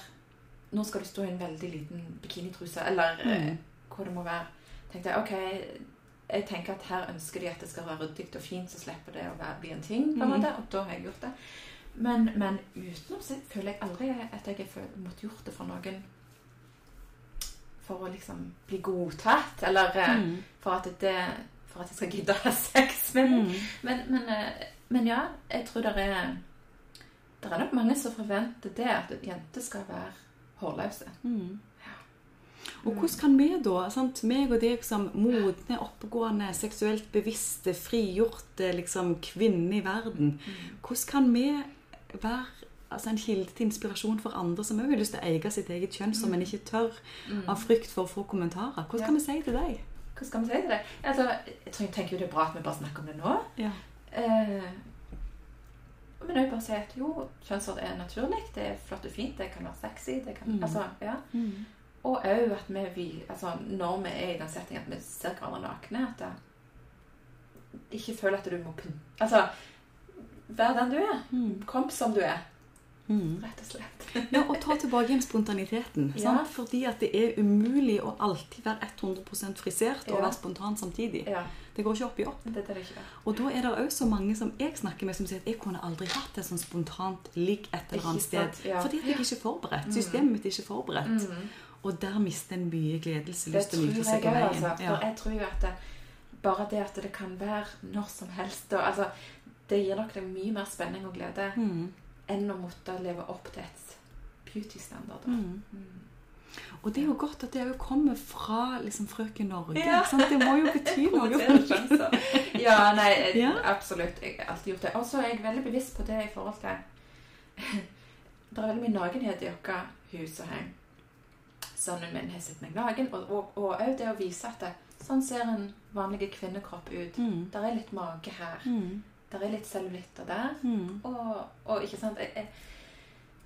Nå skal du stå i en veldig liten bikinitruse, eller mm. Mm. hva det må være. tenkte jeg, ok, jeg tenker at her ønsker de at det skal være ryddig og fint, så slipper det å være, bli en ting. på en Mhm. måte, Og da har jeg gjort det. Men, men utenom så føler jeg aldri at jeg har måttet gjort det for noen for å liksom bli godtatt, eller Mm. for, at det, for at jeg skal gidde å ha sex Men. Mm. Men, men, eh, men ja, jeg tror det er Det er nok mange som forventer det, at jenter skal være hårløse. Mm. Og hvordan kan vi da, sant, meg og deg som modne, oppegående, seksuelt bevisste, frigjorte liksom, kvinner i verden, hvordan kan vi være altså, en kilde til inspirasjon for andre som òg har lyst til å eie sitt eget kjønn, som en ikke tør Mm. av frykt for å få kommentarer? Hvordan kan vi si til deg? Hva skal vi si til det? Altså, jeg tror jeg tenker jo det er bra at vi bare snakker om det nå. Ja. Eh, men vil bare si at jo, kjønnshår er naturlig. Det er flott og fint. Det kan være sexy. Det kan, Mm. altså, ja. Mm. Og òg at vi, altså, når vi er i den settingen at vi ser hverandre nakne, at det, ikke føler at du må pynte Altså, vær den du er. Mm. Kom som du er, Mm. rett og slett. Ja, og ta tilbake igjen spontaniteten. Ja. Sant? Fordi at det er umulig å alltid være 100 frisert og Ja. være spontan samtidig. Ja, Det går ikke opp i opp. det det. Og da er det òg så mange som jeg snakker med, som sier at jeg kunne aldri hatt det sånn spontant ligg et eller annet sted. Fordi at jeg ikke er forberedt. Mm. Systemet mitt er ikke forberedt. Mm. Og der mister en mye gledelse, Det tror jeg òg, altså. For Ja. jeg tror jo at det, bare det at det kan være når som helst og, altså, Det gir nok deg mye mer spenning og glede Mm. enn å måtte leve opp til et beauty-standard. Mm. Mm. Og det er jo godt at det kommer fra liksom frøken Norge. Ja. Det må jo bety noe. Kjønnshår. Ja, nei, Ja. absolutt. Jeg har alltid gjort det. Og så er jeg veldig bevisst på det i forhold til Det er veldig mye nakenhet i vårt hus og hjem. Sønnen min har sett meg naken, og òg det å vise at det, sånn ser en vanlig kvinnekropp ut. Mm. Der er litt mage her. Mm. Der er litt cellulitter der. Mm. Og, og ikke sant jeg, jeg,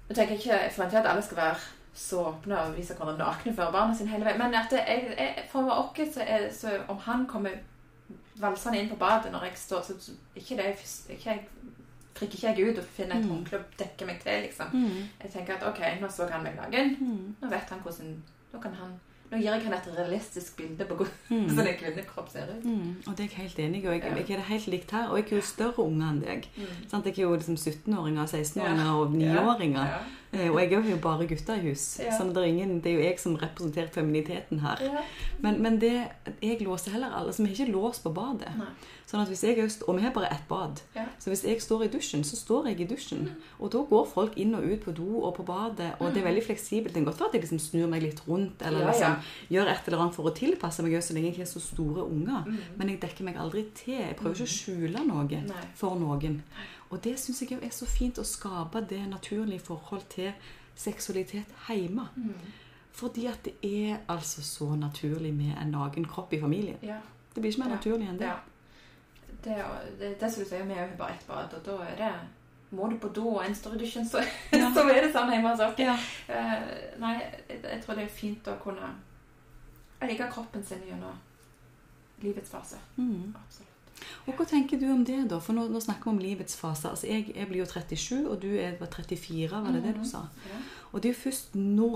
jeg tenker ikke jeg forventer at alle skal være så åpne og vise hverandre nakne før barna sine hele veien. Men at jeg, jeg, for oss så, er, så om han kommer valsende inn på badet når jeg står så, så ikke det ikke jeg, frikker ikke jeg ut og finner et Mm. håndkle og dekker meg til, liksom. Mm. Jeg tenker at ok, nå så han meg naken. Mm. Nå vet han hvordan Nå kan han nå gir jeg han et realistisk bilde på hvordan Mm. en kvinnekropp ser ut. Mm. Og det er jeg helt enig i. Jeg, jeg er det helt likt her. Og jeg er jo større unge enn deg. Mm. Sant? Jeg er jo liksom 17-åringer, 16-åringer Ja. og 9-åringer. Ja. Ja. Og jeg er jo bare gutter i hus. Så det er, ingen, det er jo jeg som representerer feminiteten her. Men, men det, jeg låser heller alle. Vi har ikke lås på badet. Nei. Sånn at hvis jeg, er Og vi har bare ett bad. Ja. Så hvis jeg står i dusjen, så står jeg i dusjen. Og da går folk inn og ut på do og på badet. Og det er veldig fleksibelt. Det kan godt være at jeg liksom snur meg litt rundt eller Ja, liksom ja. gjør et eller annet for å tilpasse meg, så lenge jeg ikke er så store unger. Mm. Men jeg dekker meg aldri til. Jeg prøver ikke å skjule noe Nei. for noen. Og det syns jeg er så fint å skape det naturlige forhold til seksualitet hjemme. Mm. Fordi at det er altså så naturlig med en naken kropp i familien. Ja. Det blir ikke mer naturlig enn det. Det, er- det, det som du sier, vi har jo bare ett bad, og da er det Må du på do og en større i så, Ja. så er det sånn hjemme hos oss. Ja. Uh, nei, jeg, jeg tror det er fint å kunne like kroppen sin gjennom livets fase. Mm. Absolutt. Og hva tenker du om det, da? For nå, nå snakker vi om livets fase. Altså, jeg, jeg blir jo 37, og du er var 34, var det det du sa? Ja. Og det er jo først nå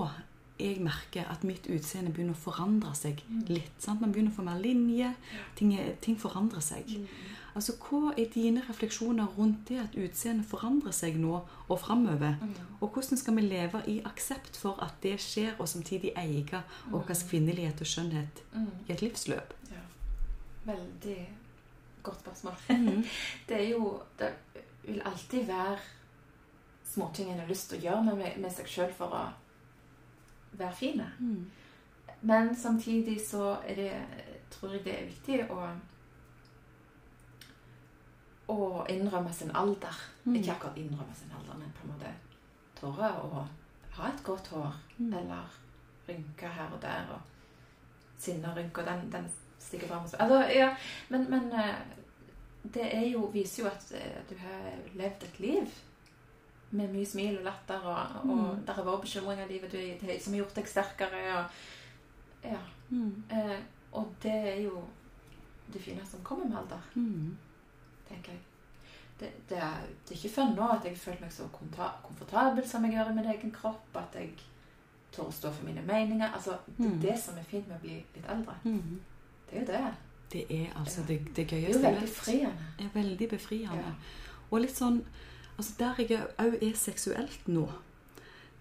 jeg merker at mitt utseende begynner å forandre seg Mm. litt. Sant? Man begynner å få mer linje. Ting, er- ting forandrer seg. Mm. Altså, Hva er dine refleksjoner rundt det at utseendet forandrer seg nå og framover? Mm. Og hvordan skal vi leve i aksept for at det skjer, og samtidig eie vår kvinnelighet og skjønnhet Mm. i et livsløp? Ja. Veldig godt spørsmål. Mm. Det er jo Det vil alltid være småting en har lyst til å gjøre med, med seg sjøl for å være fin. Mm. Men samtidig så er det, tror jeg det er viktig å å innrømme sin alder. Mm. Ikke akkurat innrømme sin alder, men på en måte tåre å ha et godt hår. Mm. Eller rynker her og der. Og sinnerynker. den, den stikker fram. Altså, ja, men, men eh, det jo, viser jo at eh, du har levd et liv med mye smil og latter, og, og Mm. der har vært bekymringer i livet du, som har gjort deg sterkere. Og, ja. Mm. Eh, og det er jo det fine som kommer med alder, Mm. Tenker jeg. Det, det, er, det er ikke før nå at jeg føler meg så komfortabel som jeg gjør i min egen kropp. At jeg tør å stå for mine meninger. Altså, Det er Mm. det som er fint med å bli litt eldre. Mm. Det er jo det. Det er altså det, det Det er jo veldig befriende. friende. er veldig befriende. Ja. Og litt sånn altså Der jeg òg er seksuelt nå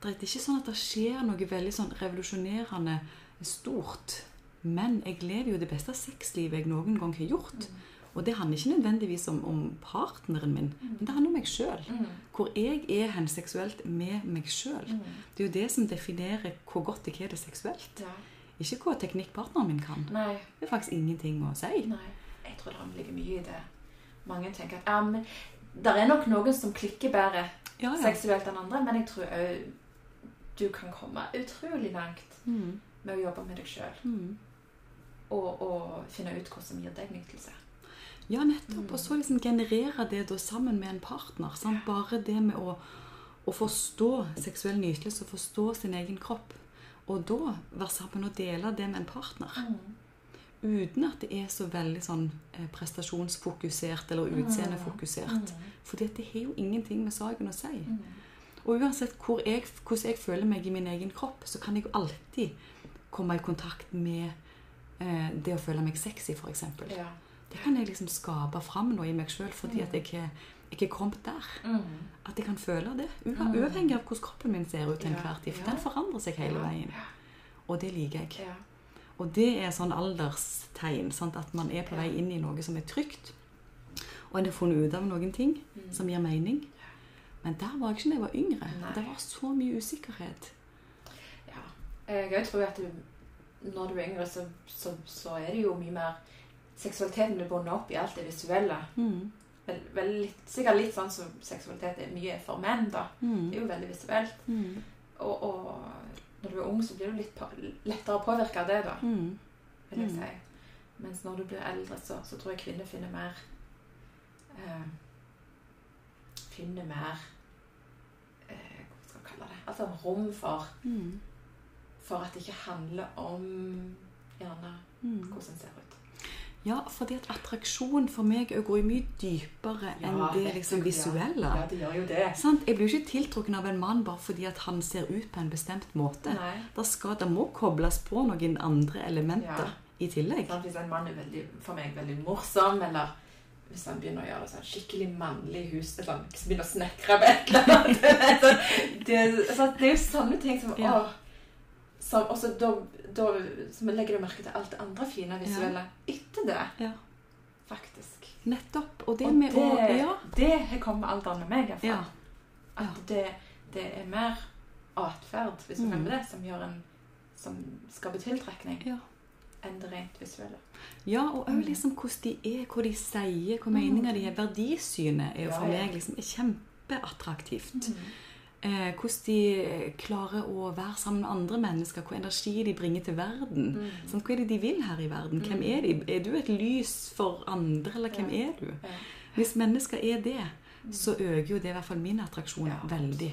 Det er ikke sånn at det skjer noe veldig sånn revolusjonerende stort. Men jeg lever jo det beste sexlivet jeg noen gang har gjort. Og det handler ikke nødvendigvis om, om partneren min, men det handler om meg sjøl. Mm. Hvor jeg er hen seksuelt med meg sjøl. Mm. Det er jo det som definerer hvor godt jeg har det seksuelt. Ja. Ikke hva teknikkpartneren min kan. Nei, Det er faktisk ingenting å si. nei. Jeg tror det ligger mye i det. Mange tenker at ja, men det er nok noen som klikker bedre Ja, ja. seksuelt enn andre, men jeg tror òg du kan komme utrolig langt Mm. med å jobbe med deg sjøl. Mm. Og, og finne ut hva som gir deg nytelse. Ja, nettopp. Mm. Og så liksom generere det da sammen med en partner. Sant? Bare det med å, å forstå seksuell nytelse forstå sin egen kropp. Og da være sammen og dele det med en partner. Uten at det er så veldig sånn eh, prestasjonsfokusert eller utseendefokusert. Fordi det har jo ingenting med saken å si. Mm. Og uansett hvor jeg, hvordan jeg føler meg i min egen kropp, så kan jeg jo alltid komme i kontakt med eh, det å føle meg sexy, f.eks. Ja. Det kan jeg liksom skape fram nå i meg sjøl fordi at jeg er, jeg er kommet der. Mm. At jeg kan føle det. Mm. Uavhengig av hvordan kroppen min ser ut til enhver tid. For den forandrer seg hele veien. Og det liker jeg. Ja. Og det er sånn alderstegn. Sant? At man er på vei inn i noe som er trygt. Og en har funnet ut av noen ting Mm. som gir mening. Men der var jeg ikke da jeg var yngre. Nei. Det var så mye usikkerhet. ja. Jeg tror at du, når du er yngre, så, så, så er det jo mye mer Seksualiteten blir bundet opp i alt det visuelle. Mm. Vel, vel sikkert litt sånn som seksualitet er mye for menn, da. Mm. Det er jo veldig visuelt. Mm. Og, og når du er ung, så blir du litt på, lettere påvirka av det, da, Mm. vil jeg Mm. si. Mens når du blir eldre, så, så tror jeg kvinner finner mer eh, Finner mer eh, Hva skal jeg kalle det? Altså rom for, Mm. for at det ikke handler om gjerne hvordan en ser ut. Ja, fordi at attraksjon for meg går mye dypere enn det liksom visuelle. Ja, ja, det gjør jo det. Sant? Jeg blir jo ikke tiltrukken av en mann bare fordi at han ser ut på en bestemt måte. Da skal, det må kobles på noen andre elementer Ja. i tillegg. Sant? Hvis en mann er veldig, for meg veldig morsom, eller hvis han begynner å gjøre det sånn skikkelig mannlig hus eller han begynner å snekre på et eller annet Det, det, så det er jo sånne ting som Ja. åh, som, Og så da, da så legger du merke til alt det andre fine visuelle etter det, Ja. faktisk. Nettopp. Og det Og med det, Ja. det har kommet alt alderen med meg, iallfall. ja. At det, det er mer atferd, hvis du Mm. det, som gjør en som skaper tiltrekning, Ja. enn det rent visuelle. Ja, og Mm. òg liksom hvordan de er, hva de sier, hva meninga de er. Verdisynet er jo for Ja, ja. meg liksom er kjempeattraktivt. Eh, hvordan de klarer å være sammen med andre mennesker, hvor energi de bringer til verden. Mm. Sånn, hva er det de vil her i verden? Hvem Mm. er de? Er du et lys for andre, eller hvem Ja. er du? Ja. Hvis mennesker er det, så øker jo det i hvert fall min attraksjon Ja, veldig.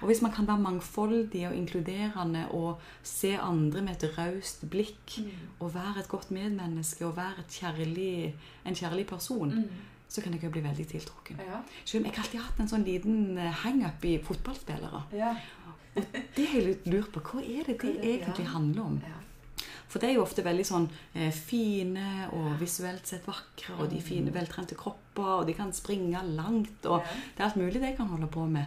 Og hvis man kan være mangfoldig og inkluderende og se andre med et raust blikk, Mm. og være et godt medmenneske og være et kjærlig, en kjærlig person, Mm. Så kan jeg jo bli veldig tiltrukken. Ja. Selv om jeg alltid har hatt en sånn liten hangup hang-up i fotballspillere. Ja. Det har jeg lurt på. Hva er det det det? egentlig Ja. handler om? For det er jo ofte veldig sånn eh, fine og visuelt sett vakre, og de Mm. fine, veltrente kropper, og de kan springe langt, og det er alt mulig jeg kan holde på med.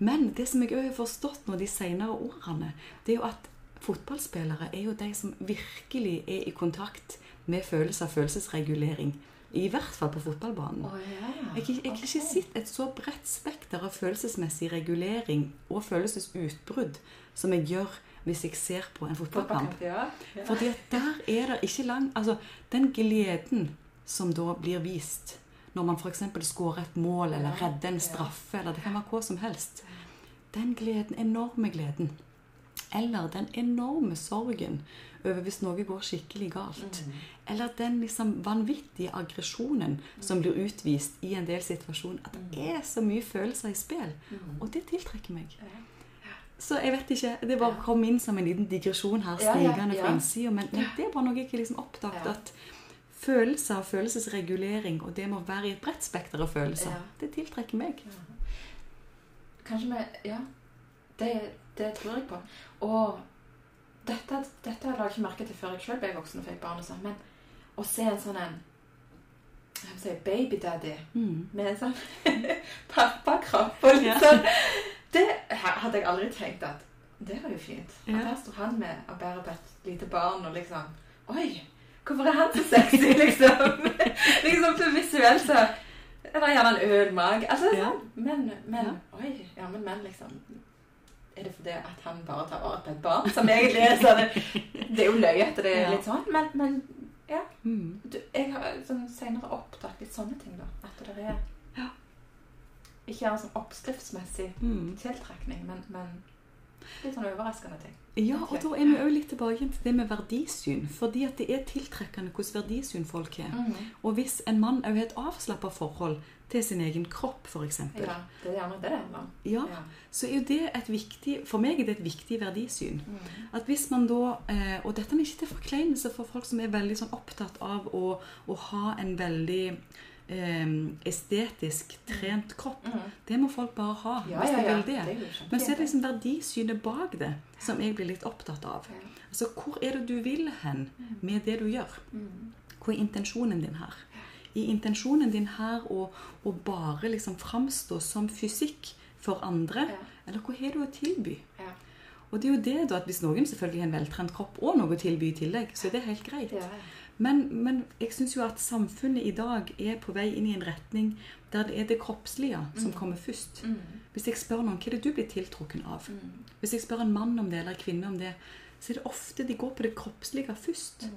Men det som jeg òg har forstått nå de senere årene, det er jo at fotballspillere er jo de som virkelig er i kontakt med følelser og følelsesregulering. I hvert fall på fotballbanen. Oh, yeah. Jeg jeg har ikke sett et så bredt spekter av følelsesmessig regulering og følelsesutbrudd som jeg gjør hvis jeg ser på en. Fotballkamp, ja. ja. Fordi at der er det ikke lang Altså, den gleden som da blir vist når man f.eks. skårer et mål eller redder en straffe, eller det kan være hva som helst Den gleden, enorme gleden, eller den enorme sorgen over hvis noe går skikkelig galt, Mm. eller den liksom vanvittige aggresjonen som blir utvist i en del situasjoner, at det er så mye følelser i spill. Mm. Og det tiltrekker meg. Så jeg vet ikke, Det bare kom inn som en liten digresjon her, stigende fra innsida. Men, men det er bare noe jeg ikke liksom oppdaget. At følelser følelsesregulering, og det må være i et bredt spekter av følelser, Ja. det tiltrekker meg. Ja. Kanskje vi Ja. Det, det tror jeg på. Og dette, dette la jeg ikke merke til før jeg sjøl ble voksen og fikk barn. og sånn, Men å se en sånn en si babydaddy Mm. med en sånn pappakropp og litt sånn Det hadde jeg aldri tenkt at Det var jo fint. At Ja. her står han med og bærer på et lite barn og liksom Oi! Hvorfor er han så sexy, liksom? liksom til visuelt så Eller gjerne en ølmage. Altså, Ja. sånn. Men, men Ja. Oi. Ja, men menn, liksom Er det fordi at han bare tar vare på et barn? Som egentlig er sånn Det er jo løye at det er Ja. litt sånn, men, men Mm. du, jeg har sånn senere opptatt litt sånne ting, da. At det er Ja. Ikke er en sånn oppskriftsmessig Mm. tiltrekning, men, men litt sånn overraskende ting. Ja, og da er vi òg litt tilbake til det med verdisyn. Fordi at det er tiltrekkende hvordan verdisyn folk har. Og hvis en mann òg har et avslappa forhold til sin egen kropp, f.eks., Ja, det er det det handler om. ja, så er jo det et viktig For meg er det et viktig verdisyn. Mm. At hvis man da, eh, Og dette er ikke til forkleinelse for folk som er veldig sånn opptatt av å, å ha en veldig Um, estetisk trent kropp. Mm. Det må folk bare ha Ja, hvis de ja. vil det. det. Men så er det liksom verdisynet bak det som jeg blir litt opptatt av. Ja. Altså, Hvor er det du vil hen med det du gjør? Mm. Hva er intensjonen din her? I intensjonen din her å, å bare liksom framstå som fysikk for andre, Ja. eller hva har du å tilby? Ja. Og det er jo det da, at Hvis noen selvfølgelig har en veltrent kropp og noe å tilby i tillegg, så er det helt greit. Ja. Men, men jeg syns jo at samfunnet i dag er på vei inn i en retning der det er det kroppslige som kommer først. Mm. Hvis jeg spør noen hva er det du blir tiltrukken av, Mm. hvis jeg spør en mann om det eller en kvinne om det, så er det ofte de går på det kroppslige først.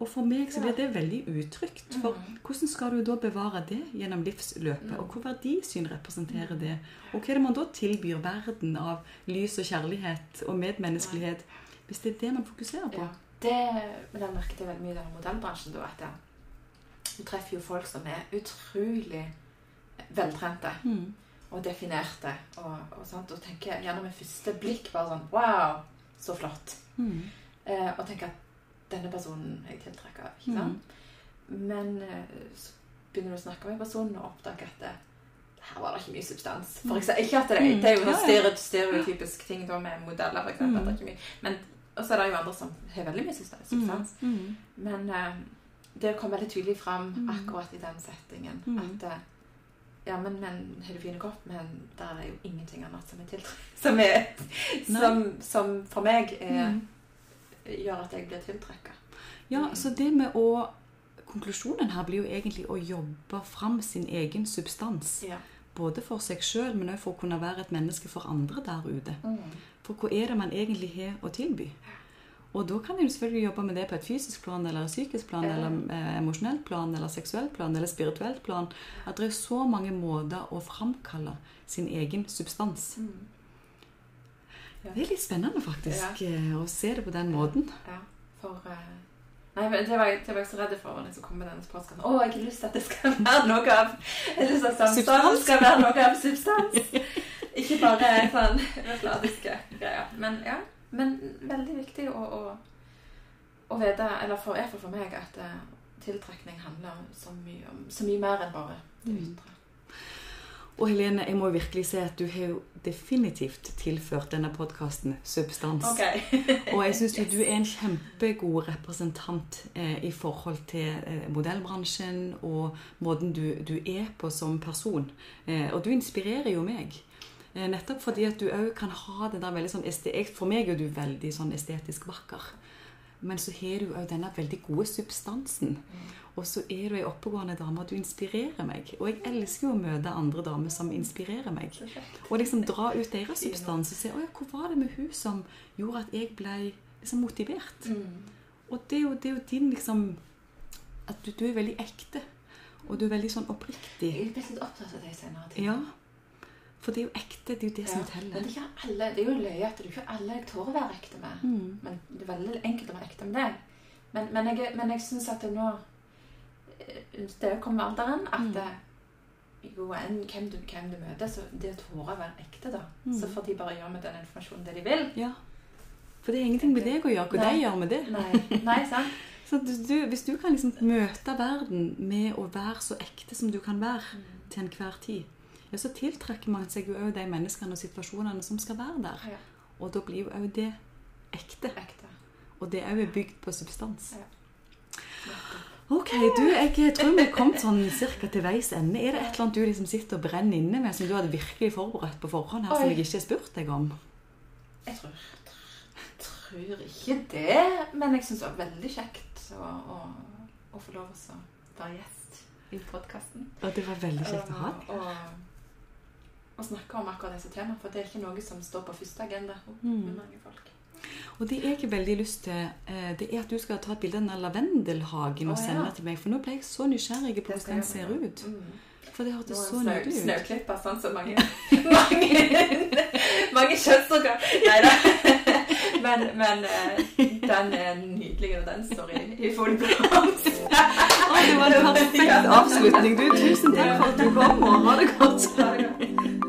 Og for meg så blir det veldig utrygt. For Mm. hvordan skal du da bevare det gjennom livsløpet? Mm. Og hvor verdisyn representerer det? Og hva er det man da tilbyr verden av lys og kjærlighet og medmenneskelighet? Hvis det er det man fokuserer på. Ja. Det men jeg merket jeg veldig mye i denne modellbransjen. Da, at du treffer jo folk som er utrolig veltrente Mm. og definerte. Og, og, sånt, og tenker gjerne med første blikk bare sånn Wow, så flott. Mm. Eh, og tenker at denne personen er jeg tiltrekket av. Ikke Mm. sant? Men eh, så begynner du å snakke med personen og oppdager at det, her var det ikke mye substans. For eksempel, ikke at det, Mm. det er jo noe stereotypisk ting da med modeller, for eksempel. Mm. At det er ikke mye. Men og så er det jo andre som har veldig mye substans. Mm. Men, eh, det kom veldig tydelig fram Mm. akkurat i den settingen. Mm. At eh, ja, men, men har du fine kropp, men der er jo ingenting annet som er tiltrekk. Som, som, som for meg er, Mm. Gjør at jeg blir tiltrekka. Ja, så det med å Konklusjonen her blir jo egentlig å jobbe fram sin egen substans. Ja. Både for seg sjøl, men òg for å kunne være et menneske for andre der ute. Mm. For hva er det man egentlig har å tilby? Og da kan en selvfølgelig jobbe med det på et fysisk plan, eller et psykisk plan, eller eh, emosjonelt plan, eller seksuelt plan, eller spirituelt plan. At det er så mange måter å framkalle sin egen substans. Mm. Det er litt spennende, faktisk, eh, å se det på den måten. Ja, for eh, Nei, men det var, jeg, det var jeg så redd for når jeg kom med denne podkasten. Å, jeg har lyst til at det skal være noe av Jeg har lyst til at samtalen Substans. skal være noe av substans. Ikke bare sånn fladiske greier. Men ja. Men veldig viktig å, å, å vite, eller for, for meg, at eh, tiltrekning handler så mye, om, så mye mer enn bare det Mm. ytre. Og Helene, jeg må virkelig si at du har jo definitivt tilført denne podkasten substans. Okay. Og jeg syns jo du er en kjempegod representant eh, i forhold til eh, modellbransjen og måten du, du er på som person. Eh, og du inspirerer jo meg. Eh, nettopp fordi at du òg kan ha den der veldig sånn estetisk For meg er du veldig sånn estetisk vakker. Men så har du òg denne veldig gode substansen. Og så er du ei oppegående dame, og du inspirerer meg. Og jeg elsker jo å møte andre damer som inspirerer meg. Og liksom dra ut deres substans og se «Å ja, hvor var det med hun som gjorde at jeg ble liksom motivert. Mm. Og det er jo, det er jo din liksom At du, du er veldig ekte. Og du er veldig sånn oppriktig. Jeg blitt litt opptatt av deg senere Til. Ja. For det er jo ekte. Det er jo det som teller. Men det er, ikke alle, det er jo løye at det er ikke alle jeg tør å være ekte med. Mm. Men det er veldig enkelt å være ekte med deg. Men, men jeg, men jeg syns at det nå eh, Det kommer med alderen at Mm. det, jo, enn hvem du, hvem du møter, så det å tåre å være ekte, da. Mm. Så får de bare gjøre med den informasjonen det de vil. Ja. For det er ingenting med deg å gjøre hva de gjør med det. Nei, nei sant? Så du, du, hvis du kan liksom møte verden med å være så ekte som du kan være Mm. til enhver tid, ja, så tiltrekker man seg jo òg de menneskene og situasjonene som skal være der. Ja, Og da blir jo òg det ekte. ekte. Og det òg er bygd på substans. Ja. Ok, du, jeg tror vi kommet sånn cirka til veis ende. Er det et eller annet du liksom sitter og brenner inne med, som du hadde virkelig forberedt på forhånd her, som jeg ikke har spurt deg om? Jeg tror, tror ikke det, men jeg syns det var veldig kjekt å, å, å få lov til å være gjest i podkasten. Og det var veldig kjekt å ha deg. Og, og snakke om akkurat disse temaene, for det er ikke noe som står på første agenda Mm. med mange folk. Og det jeg ikke veldig lyst til, eh, det er at du skal ta et bilde av den lavendelhagen og sende det til meg. For nå ble jeg så nysgjerrig på hvordan den ser ut. Mm. For det hørtes så nydelig ut. snøklipper, sånn som mange Mange, mange kjønnsorgan Nei da. Men, men eh, den er nydelig, og den står i, i full blomst. Det var en perfekt avslutning. Du, tusen takk for at du kom, og ha det godt. Ha det godt.